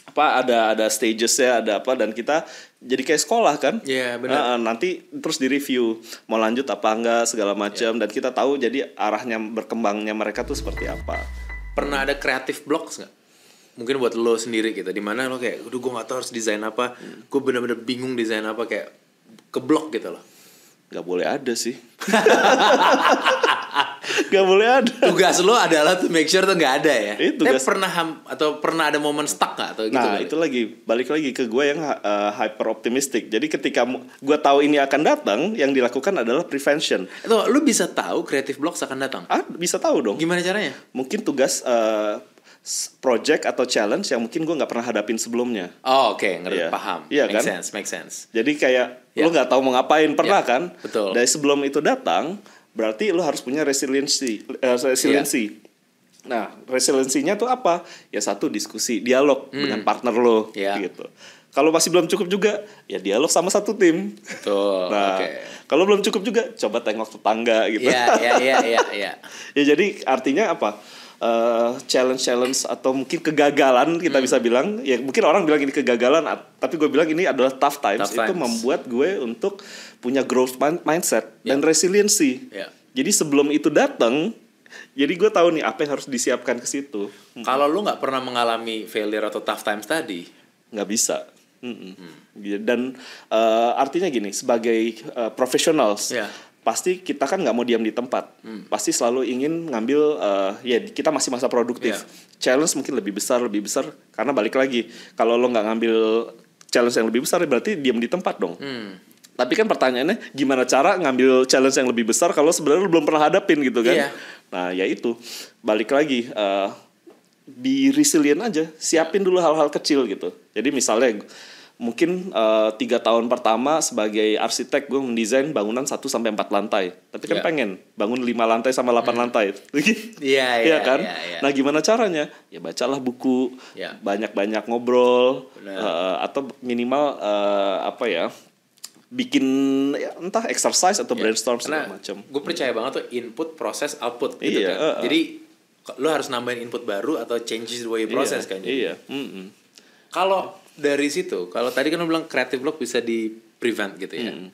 Apa ada ada stagesnya, ada apa dan kita jadi kayak sekolah kan? Iya, benar. Nanti terus di review mau lanjut apa enggak segala macam dan kita tahu jadi arahnya berkembangnya mereka tuh seperti apa. Pernah ada creative blocks nggak? Mungkin buat lo sendiri gitu. Di mana lo kayak, udah gue gak tahu harus desain apa. Gue bener-bener bingung desain apa kayak keblok gitu loh. Gak boleh ada sih. (laughs) (laughs) Gak boleh ada. Tugas lo adalah to make sure tuh nggak ada ya. Itu Tapi tugas- pernah ham- atau pernah ada momen stuck nggak atau gitu? Nah itu lagi balik lagi ke gue yang uh, hyper optimistic. Jadi ketika gue tahu ini akan datang, yang dilakukan adalah prevention. Itu lo bisa tahu creative blocks akan datang. Ah bisa tahu dong. Gimana caranya? Mungkin tugas uh, project atau challenge yang mungkin gue nggak pernah hadapin sebelumnya. Oh oke, ngerti Iya. paham. Iya make kan? sense, make sense. Jadi kayak Ya. lo nggak tahu mau ngapain pernah Ya, kan? betul. Dari sebelum itu datang, berarti lo harus punya resiliensi. eh, resiliensi. Nah, resiliensinya tuh apa? Ya satu diskusi, dialog dengan partner lo, Hmm. Ya. gitu. Kalau masih belum cukup juga, ya dialog sama satu tim. Betul. Nah, Oke. kalau belum cukup juga, coba tengok tetangga gitu. Iya, iya, iya, iya, iya. (laughs) ya jadi artinya apa? Eh, challenge-challenge atau mungkin kegagalan Hmm. kita bisa bilang ya mungkin orang bilang ini kegagalan tapi gue bilang ini adalah tough times Tough itu times. membuat gue untuk punya growth min- mindset dan resiliency Ya. jadi sebelum itu datang jadi gue tahu nih apa yang harus disiapkan ke situ Kalau lu nggak pernah mengalami failure atau tough times tadi, nggak bisa Mm-mm. Gitu. dan eh, artinya gini sebagai eh, professionals Ya. Pasti kita kan nggak mau diam di tempat. Pasti selalu ingin ngambil eh, ya kita masih masa produktif. Ya. challenge mungkin lebih besar lebih besar karena balik lagi kalau lo nggak ngambil challenge yang lebih besar berarti diam di tempat dong. Hmm. tapi kan pertanyaannya gimana cara ngambil challenge yang lebih besar kalau sebenarnya lo belum pernah hadapin gitu kan? Iya. nah ya itu. Balik lagi eh, di resilient aja siapin dulu hal-hal kecil gitu. Jadi misalnya mungkin eh, tiga tahun pertama sebagai arsitek gue mendesain bangunan 1 sampai empat lantai tapi kan Iya. pengen bangun lima lantai sama 8 lantai (laughs) Iya, Iya iya, kan iya, iya. nah gimana caranya ya bacalah buku Iya. banyak-banyak ngobrol eh, atau minimal eh, apa ya bikin ya, entah exercise atau brainstorm segala macam gue percaya banget tuh input, proses, output gitu Iya, kan. uh-uh. Jadi lu harus nambahin input baru atau changes the way you process iya, kan. iya mm-mm. Kalau dari situ, kalau tadi kan lu bilang creative block bisa di prevent gitu ya. Hmm.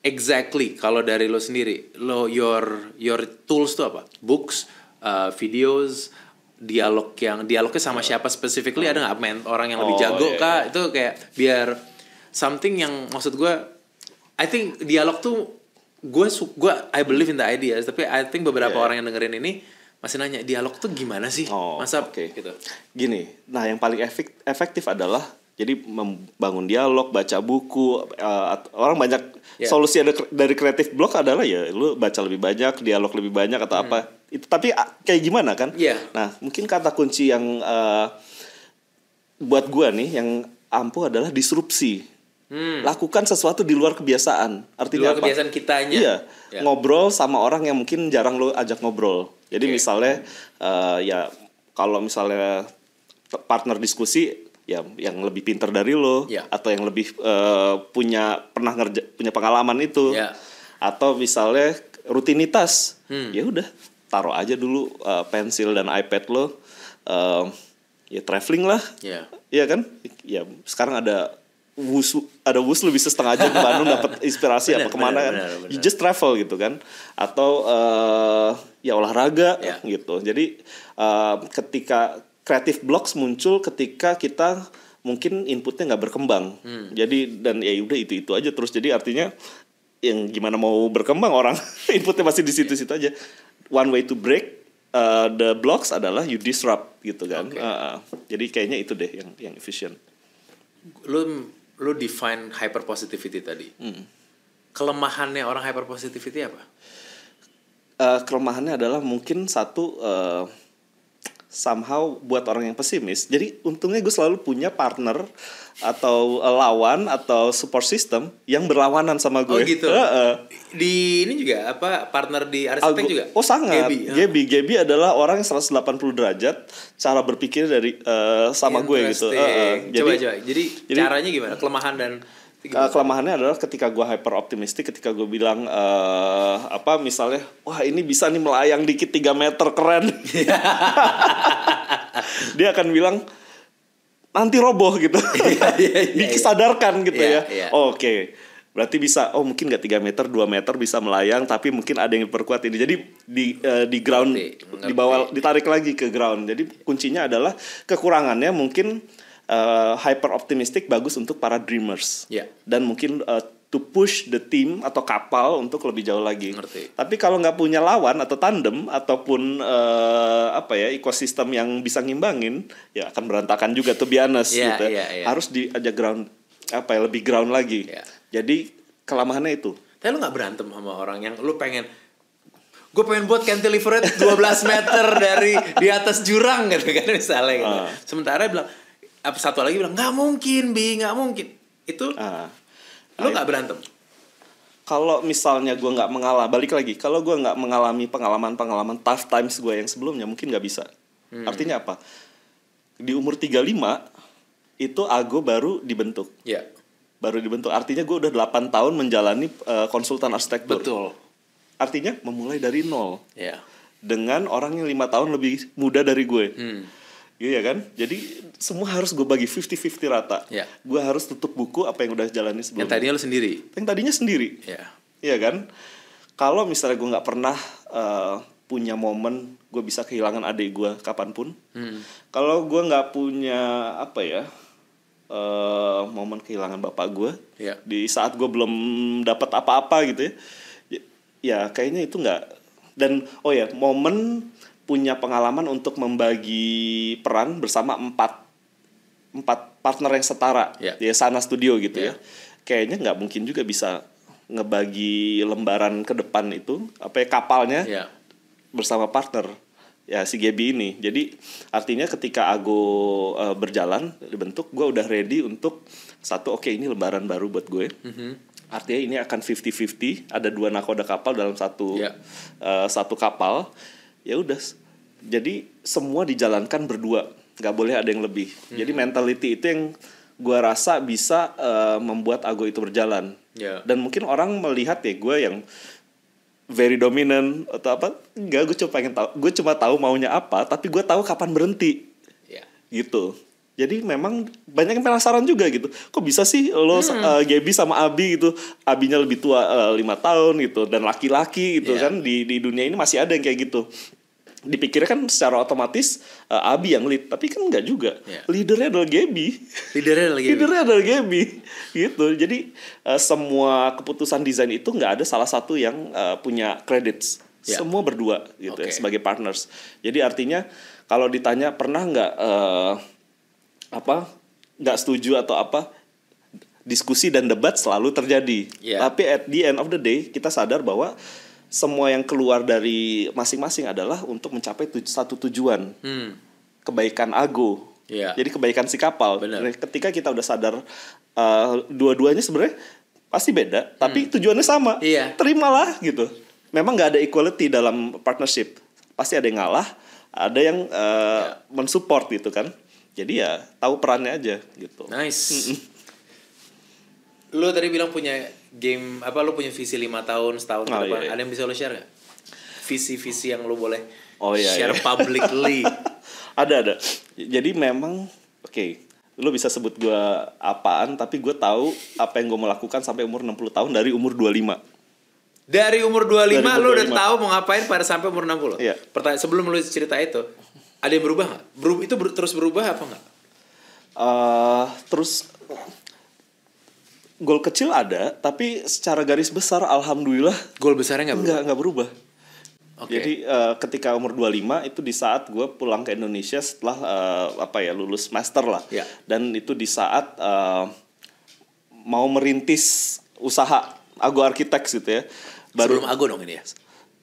Exactly. Kalau dari lo sendiri, lo your your tools tuh apa? Books, uh, videos, dialog yang dialognya sama siapa specifically ada nggak men orang yang lebih Oh, jago iya, kah? Itu kayak biar something yang maksud gue, I think dialog tuh gue gue I believe in the ideas tapi I think beberapa Iya. orang yang dengerin ini masih nanya dialog tuh gimana sih? Oh, Masa oke. gitu. Gini, nah yang paling efek- efektif adalah Jadi membangun dialog, baca buku, uh, orang banyak Ya. solusi ada dari kreatif blog adalah ya lu baca lebih banyak, dialog lebih banyak atau apa. Itu tapi ah, kayak gimana kan? Hmm. Iya. Nah, mungkin kata kunci yang uh, buat gua nih yang ampuh adalah disrupsi. Hmm. Lakukan sesuatu di luar kebiasaan. Di Artinya luar apa? kebiasaan kitanya. Iya, Ya. ngobrol sama orang yang mungkin jarang lo ajak ngobrol. Jadi Oke. misalnya eh, ya kalau misalnya partner diskusi ya yang lebih pinter dari lo Ya. atau yang lebih eh, punya pernah ngerja punya pengalaman itu. Ya. Atau misalnya rutinitas. Hmm. Ya udah, taruh aja dulu eh, pensil dan iPad lo eh, ya traveling lah. Iya. Iya kan? Ya sekarang ada wusu ada wuslu bisa setengah jam ke Bandung dapat (laughs) inspirasi Benar, apa ke mana benar, kan? benar. You just travel gitu kan? Atau eh, ya olahraga Ya. gitu. Jadi eh, ketika creative blocks muncul ketika kita mungkin inputnya nggak berkembang. Hmm. Jadi dan ya udah itu itu aja terus. Jadi artinya yang gimana mau berkembang orang (laughs) inputnya masih di situ-situ aja. One way to break uh, the blocks adalah you disrupt gitu kan. Oke. Uh, uh. jadi kayaknya itu deh yang yang efisien. Lu lu define hyper positivity tadi. Hmm. Kelemahannya orang hyper positivity apa? Uh, kelemahannya adalah mungkin satu uh, somehow buat orang yang pesimis. Jadi untungnya gue selalu punya partner atau uh, lawan atau support system yang berlawanan sama gue. Oh gitu. (laughs) Heeh. Di ini juga apa partner di arsitek Algo- juga? Oh sangat. Gaby, ya. Gaby, Gaby adalah orang yang 180 derajat cara berpikir dari uh, sama gue gitu. Heeh. coba Jadi coba. Jadi, jadi- caranya gimana? Kelemahan dan Uh, kelemahannya adalah ketika gue hyper optimistik ketika gue bilang eh, apa misalnya wah ini bisa nih melayang dikit 3 meter keren. (laughs) Dia akan bilang nanti roboh gitu. (laughs) Iya, iya, iya. (laughs) disadarkan gitu ya. Oh, oke. Berarti bisa oh mungkin nggak 3 meter 2 meter bisa melayang tapi mungkin ada yang perkuat ini. Jadi di eh, di ground Ngerti, ngerti. di bawah ditarik lagi ke ground. Jadi kuncinya adalah kekurangannya mungkin eh, hyper optimistic bagus untuk para dreamers Iya. dan mungkin uh, to push the team atau kapal untuk lebih jauh lagi. Ngerti. Tapi kalau nggak punya lawan atau tandem ataupun uh, apa ya ekosistem yang bisa ngimbangin, ya akan berantakan juga tuh biasa Iya, gitu. iya, iya. Harus diajak ground apa ya lebih ground lagi. Iya. Jadi kelemahannya itu. Tapi lu gak berantem sama orang yang lu pengen gue pengen buat cantilever 12 meter dari di atas jurang gitu kan misalnya gitu. Ah. Sementara dia bilang apa satu lagi bilang nggak mungkin bi nggak mungkin itu Ah. lu nggak berantem Kalau misalnya gue nggak mengalah, balik lagi. Kalau gue nggak mengalami pengalaman-pengalaman tough times gue yang sebelumnya, mungkin nggak bisa. Hmm. Artinya apa? Di umur 35 itu Ago baru dibentuk. ya baru dibentuk. Artinya gue udah 8 tahun menjalani uh, konsultan arsitektur. betul Artinya memulai dari nol ya dengan orang yang lima tahun lebih muda dari gue. hmm. Iya kan? Jadi semua harus gue bagi 50-50 rata. Ya. Gue harus tutup buku apa yang udah jalani yang sebelumnya. tadinya lu sendiri Yang tadinya sendiri. ya Iya kan? Kalau misalnya gue nggak pernah uh, punya momen gue bisa kehilangan adik gue kapan pun. hmm. Kalau gue nggak punya apa ya eh momen kehilangan bapak gue ya di saat gue belum dapat apa-apa gitu ya ya, ya kayaknya itu nggak dan oh ya momen punya pengalaman untuk membagi peran bersama empat empat partner yang setara Ya. ya sana studio gitu Ya. ya kayaknya nggak mungkin juga bisa ngebagi lembaran ke depan itu apa ya kapalnya ya bersama partner ya si Gaby ini. Jadi artinya ketika Ago uh, berjalan dibentuk, gue udah ready untuk satu oke ini lembaran baru buat gue. Mhm. Artinya ini akan 50-50, ada dua nakoda kapal dalam satu Ya. uh, satu kapal. Ya udah. Jadi semua dijalankan berdua, nggak boleh ada yang lebih. Mhm. Jadi mentality itu yang gue rasa bisa uh, membuat Ago itu berjalan. ya Dan mungkin orang melihat ya gue yang very dominant atau apa enggak gue cuma pengen tahu gue cuma tahu maunya apa tapi gue tahu kapan berhenti ya gitu jadi memang banyak yang penasaran juga gitu kok bisa sih lo uh, Gaby sama Abi gitu Abinya lebih tua uh, lima tahun gitu dan laki-laki gitu Iya. kan di di dunia ini masih ada yang kayak gitu dipikirnya kan secara otomatis uh, Abi yang lead tapi kan enggak juga Iya. leadernya adalah Gaby leadernya lagi Leadernya adalah Gaby gitu. Jadi eh, semua keputusan desain itu nggak ada salah satu yang eh, punya credits. Ya. Semua berdua gitu ya Oke. sebagai partners. Jadi artinya kalau ditanya pernah nggak eh, apa nggak setuju atau apa diskusi dan debat selalu terjadi. Iya. Tapi at the end of the day kita sadar bahwa semua yang keluar dari masing-masing adalah untuk mencapai tuj- satu tujuan Hmm. kebaikan ago. Iya. Jadi kebaikan si kapal. Benar. Nah, Ketika kita udah sadar uh, dua-duanya sebenarnya pasti beda, tapi tujuannya sama. Hmm. Iya. Terimalah gitu. Memang nggak ada equality dalam partnership. Pasti ada yang ngalah, ada yang uh, Iya. mensupport gitu kan. Jadi ya tahu perannya aja gitu. Nice. Lu tadi bilang punya game apa lu punya visi lima tahun setahun ke Oh, depan. iya, iya. Ada yang bisa lu share gak? Visi-visi yang lu boleh Oh, iya, share iya. publicly. (laughs) ada ada. Jadi memang oke, lu bisa sebut gua apaan, tapi gue tahu apa yang gue mau lakukan sampai umur 60 tahun dari umur 25. Dari umur 25 Dari umur lu udah 25. tahu mau ngapain pada sampai umur 60. Iya. Pertanyaan sebelum lu cerita itu, ada yang berubah nggak? Berubah itu ber- terus berubah apa nggak? eh terus gol kecil ada, tapi secara garis besar alhamdulillah Gol besarnya nggak berubah. nggak berubah. Oke. Jadi eh, ketika umur 25 itu di saat gue pulang ke Indonesia setelah eh, apa ya lulus master lah. Ya. Dan itu di saat eh, mau merintis usaha Ago Architects gitu ya. sebelum Ago dong ini ya.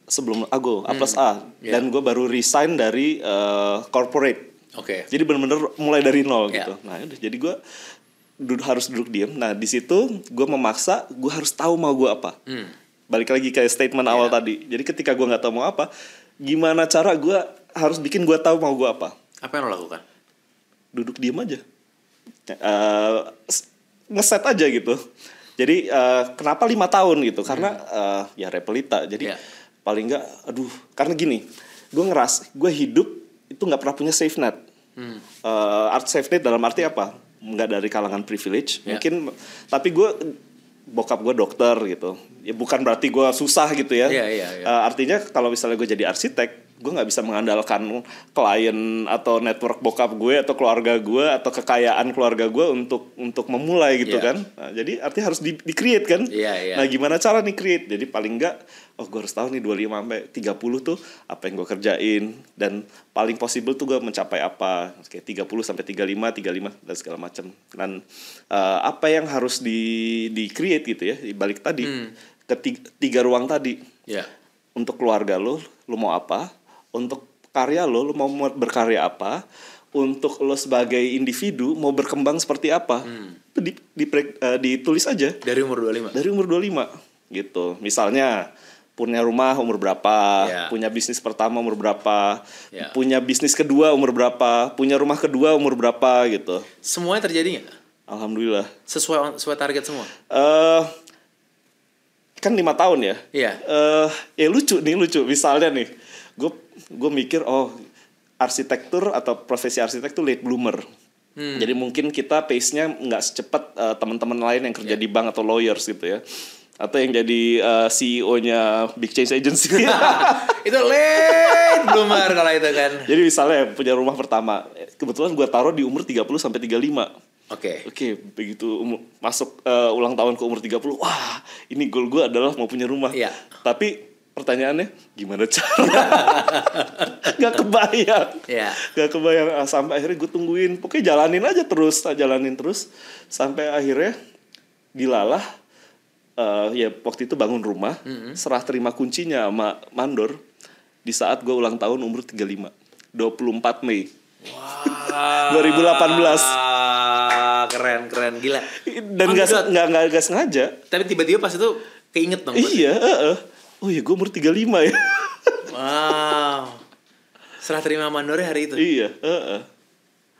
Sebelum Ago A plus A Ya. dan gue baru resign dari eh, corporate. Oke. Jadi bener-bener mulai dari nol Ya. gitu. Nah, udah jadi gue duduk harus duduk diem. Nah di situ gue memaksa gue harus tahu mau gue apa. Hmm. Balik lagi ke statement awal Ya. tadi. Jadi ketika gue nggak tahu mau apa, gimana cara gue harus bikin gue tahu mau gue apa? Apa yang lo lakukan? Duduk diem aja. S- ngeset aja gitu. Jadi eh, kenapa lima tahun gitu? Karena eh, ya repelita. Jadi Ya. Paling nggak, aduh, karena gini, gue ngeras, gue hidup itu nggak pernah punya safe net. Hmm. Eh, art safe net dalam arti apa? Nggak dari kalangan privilege, Ya. mungkin. Tapi gue bokap gue dokter gitu. Ya bukan berarti gue susah gitu ya. Iya, iya, iya. Eh, artinya kalau misalnya gue jadi arsitek, gue nggak bisa mengandalkan klien atau network bokap gue atau keluarga gue atau kekayaan keluarga gue untuk untuk memulai gitu Iya. kan. Nah, jadi artinya harus di, di create kan. Iya, iya. Nah gimana cara nih create? Jadi paling nggak, oh gue harus tahu nih 25 sampai 30 tuh apa yang gue kerjain dan paling possible tuh gue mencapai apa kayak 30 sampai 35, 35 dan segala macam. Dan eh, apa yang harus di di create gitu ya, di balik tadi Hmm. ketiga tiga ruang tadi Ya. untuk keluarga lo, lo mau apa? Untuk karya lo, lo mau berkarya apa? Untuk lo sebagai individu mau berkembang seperti apa? Itu di, di- eh, ditulis aja Dari umur 25. dari umur 25 gitu. Misalnya punya rumah umur berapa, Ya. punya bisnis pertama umur berapa, Ya. punya bisnis kedua umur berapa, punya rumah kedua umur berapa gitu. Semuanya terjadi nggak? Alhamdulillah. Sesuai sesuai target semua. eh kan lima tahun ya. Iya. eh ya lucu nih lucu. Misalnya nih, gue mikir oh arsitektur atau profesi arsitek tuh late bloomer. Hmm. Jadi mungkin kita pace-nya nggak secepat eh, teman-teman lain yang kerja Iya. di bank atau lawyers gitu ya. Atau yang jadi eh, CEO-nya Big Change Agency. (laughs) itu late bloomer kalau itu kan. jadi misalnya punya rumah pertama, kebetulan gue taruh di umur 30 sampai 35. Oke. Oke, begitu umur, masuk eh, ulang tahun ke umur 30, wah, ini goal gue adalah mau punya rumah. Iya. Tapi pertanyaannya gimana cara? (laughs) Gak kebayang. Gak kebayang Ah, sampai akhirnya gue tungguin. Pokoknya jalanin aja terus, ah, jalanin terus sampai akhirnya dilalah eh, ya waktu itu bangun rumah, serah terima kuncinya sama mandor di saat gue ulang tahun umur 35. 24 Mei. Wah. (laughs) 2018. Keren keren gila. Dan nggak nggak nggak sengaja. Tapi tiba-tiba pas itu keinget dong. Iya, heeh. Oh iya, gue umur 35 ya. (laughs) Wow. Serah terima mandornya hari itu. iya, heeh.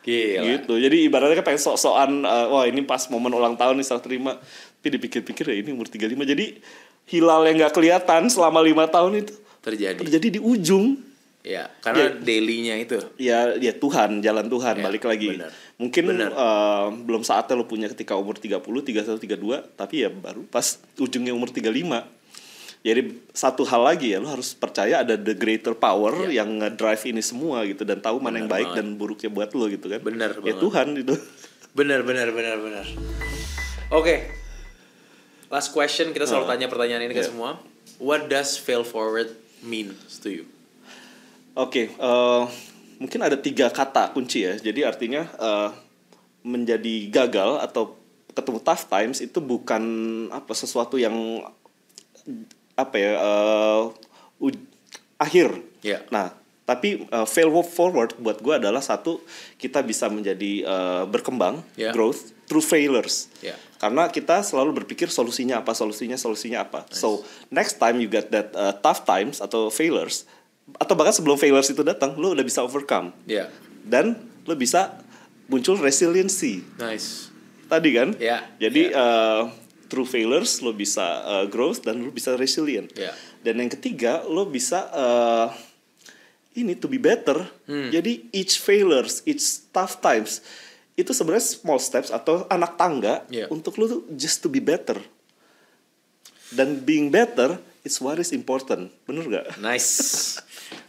Gila. Gitu. Jadi ibaratnya kan pengen sok-sokan eh, wah ini pas momen ulang tahun nih serah terima. Tapi dipikir-pikir ya ini umur 35. Jadi hilal yang nggak kelihatan selama lima tahun itu Terjadi. terjadi di ujung. Ya, karena Iya. daily-nya itu. Ya, ya Tuhan, jalan Tuhan Ya, balik lagi. benar. Mungkin Benar. eh, belum saatnya lo punya ketika umur 30, 31, 32, tapi ya baru pas ujungnya umur 35. Jadi satu hal lagi ya lo harus percaya ada the greater power Ya. yang nge-drive ini semua gitu dan tahu mana yang baik banget. dan buruknya buat lo gitu kan. Benar Ya banget. Tuhan itu. Benar, benar, benar, benar. Oke. Last question, kita selalu Ah. tanya pertanyaan ini ke Iya. semua. What does fail forward mean to you? Oke, eh, mungkin ada tiga kata kunci ya. Jadi artinya eh, menjadi gagal atau ketemu tough times itu bukan apa sesuatu yang apa ya uj- akhir. Iya. Nah, tapi uh, fail forward buat gue adalah satu kita bisa menjadi uh, berkembang, Iya. growth through failures. Iya. Karena kita selalu berpikir solusinya apa, solusinya, solusinya apa. So next time you get that uh, tough times atau failures, atau bahkan sebelum failures itu datang, lo udah bisa overcome Ya. dan lo bisa muncul resiliency Nice. tadi kan. Iya. Jadi uh, through failures lo bisa uh, growth dan lo bisa resilient. Iya. Dan yang ketiga lo bisa uh, ini to be better. Hmm. Jadi each failures, each tough times itu sebenarnya small steps atau anak tangga Iya. untuk lo tuh just to be better. Dan being better is what is important. Bener gak? Nice.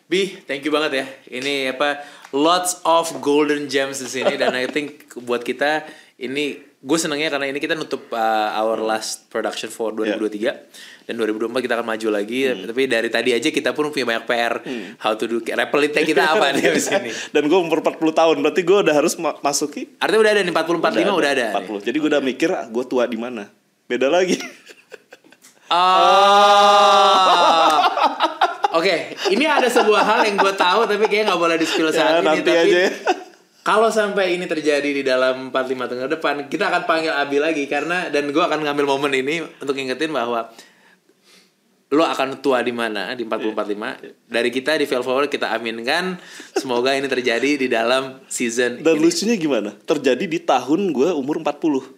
Bi, thank you banget ya. Ini apa lots of golden gems di sini dan I think buat kita ini gue senengnya karena ini kita nutup uh, our last production for 2023 dan 2024 kita akan maju lagi tapi dari tadi aja kita pun punya banyak PR how to do repelitnya kita apa nih di sini. (laughs) Dan gue umur 40 tahun, berarti gue udah harus ma- masuki Artinya udah ada nih 40 45 udah ada. nih. 40. Jadi gue udah mikir ah, gue tua di mana. Beda lagi. Oh. (laughs) Oke, ini ada sebuah hal yang gue tahu tapi kayaknya nggak boleh di spill saat Ya, ini. nanti tapi aja ya. Kalau sampai ini terjadi di dalam 45 tengah depan, kita akan panggil Abi lagi karena dan gue akan ngambil momen ini untuk ngingetin bahwa lo akan tua di mana di 4045 dari kita di Fail Forward kita aminkan semoga ini terjadi di dalam season Dan ini. lucunya gimana? Terjadi di tahun gue umur 40.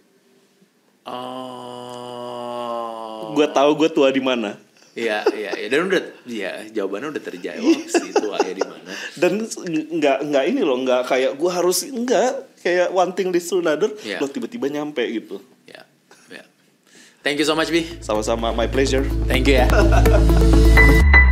Oh. Gue tahu gue tua di mana. Iya, iya, iya. Dan udah, ya jawabannya udah terjawab sih itu ya di mana. Dan nggak nggak ini loh, nggak kayak gue harus nggak kayak one thing leads to another. Iya. Lo tiba-tiba nyampe gitu. Ya, ya. Thank you so much, Bi. Sama-sama my pleasure. Thank you ya. (laughs)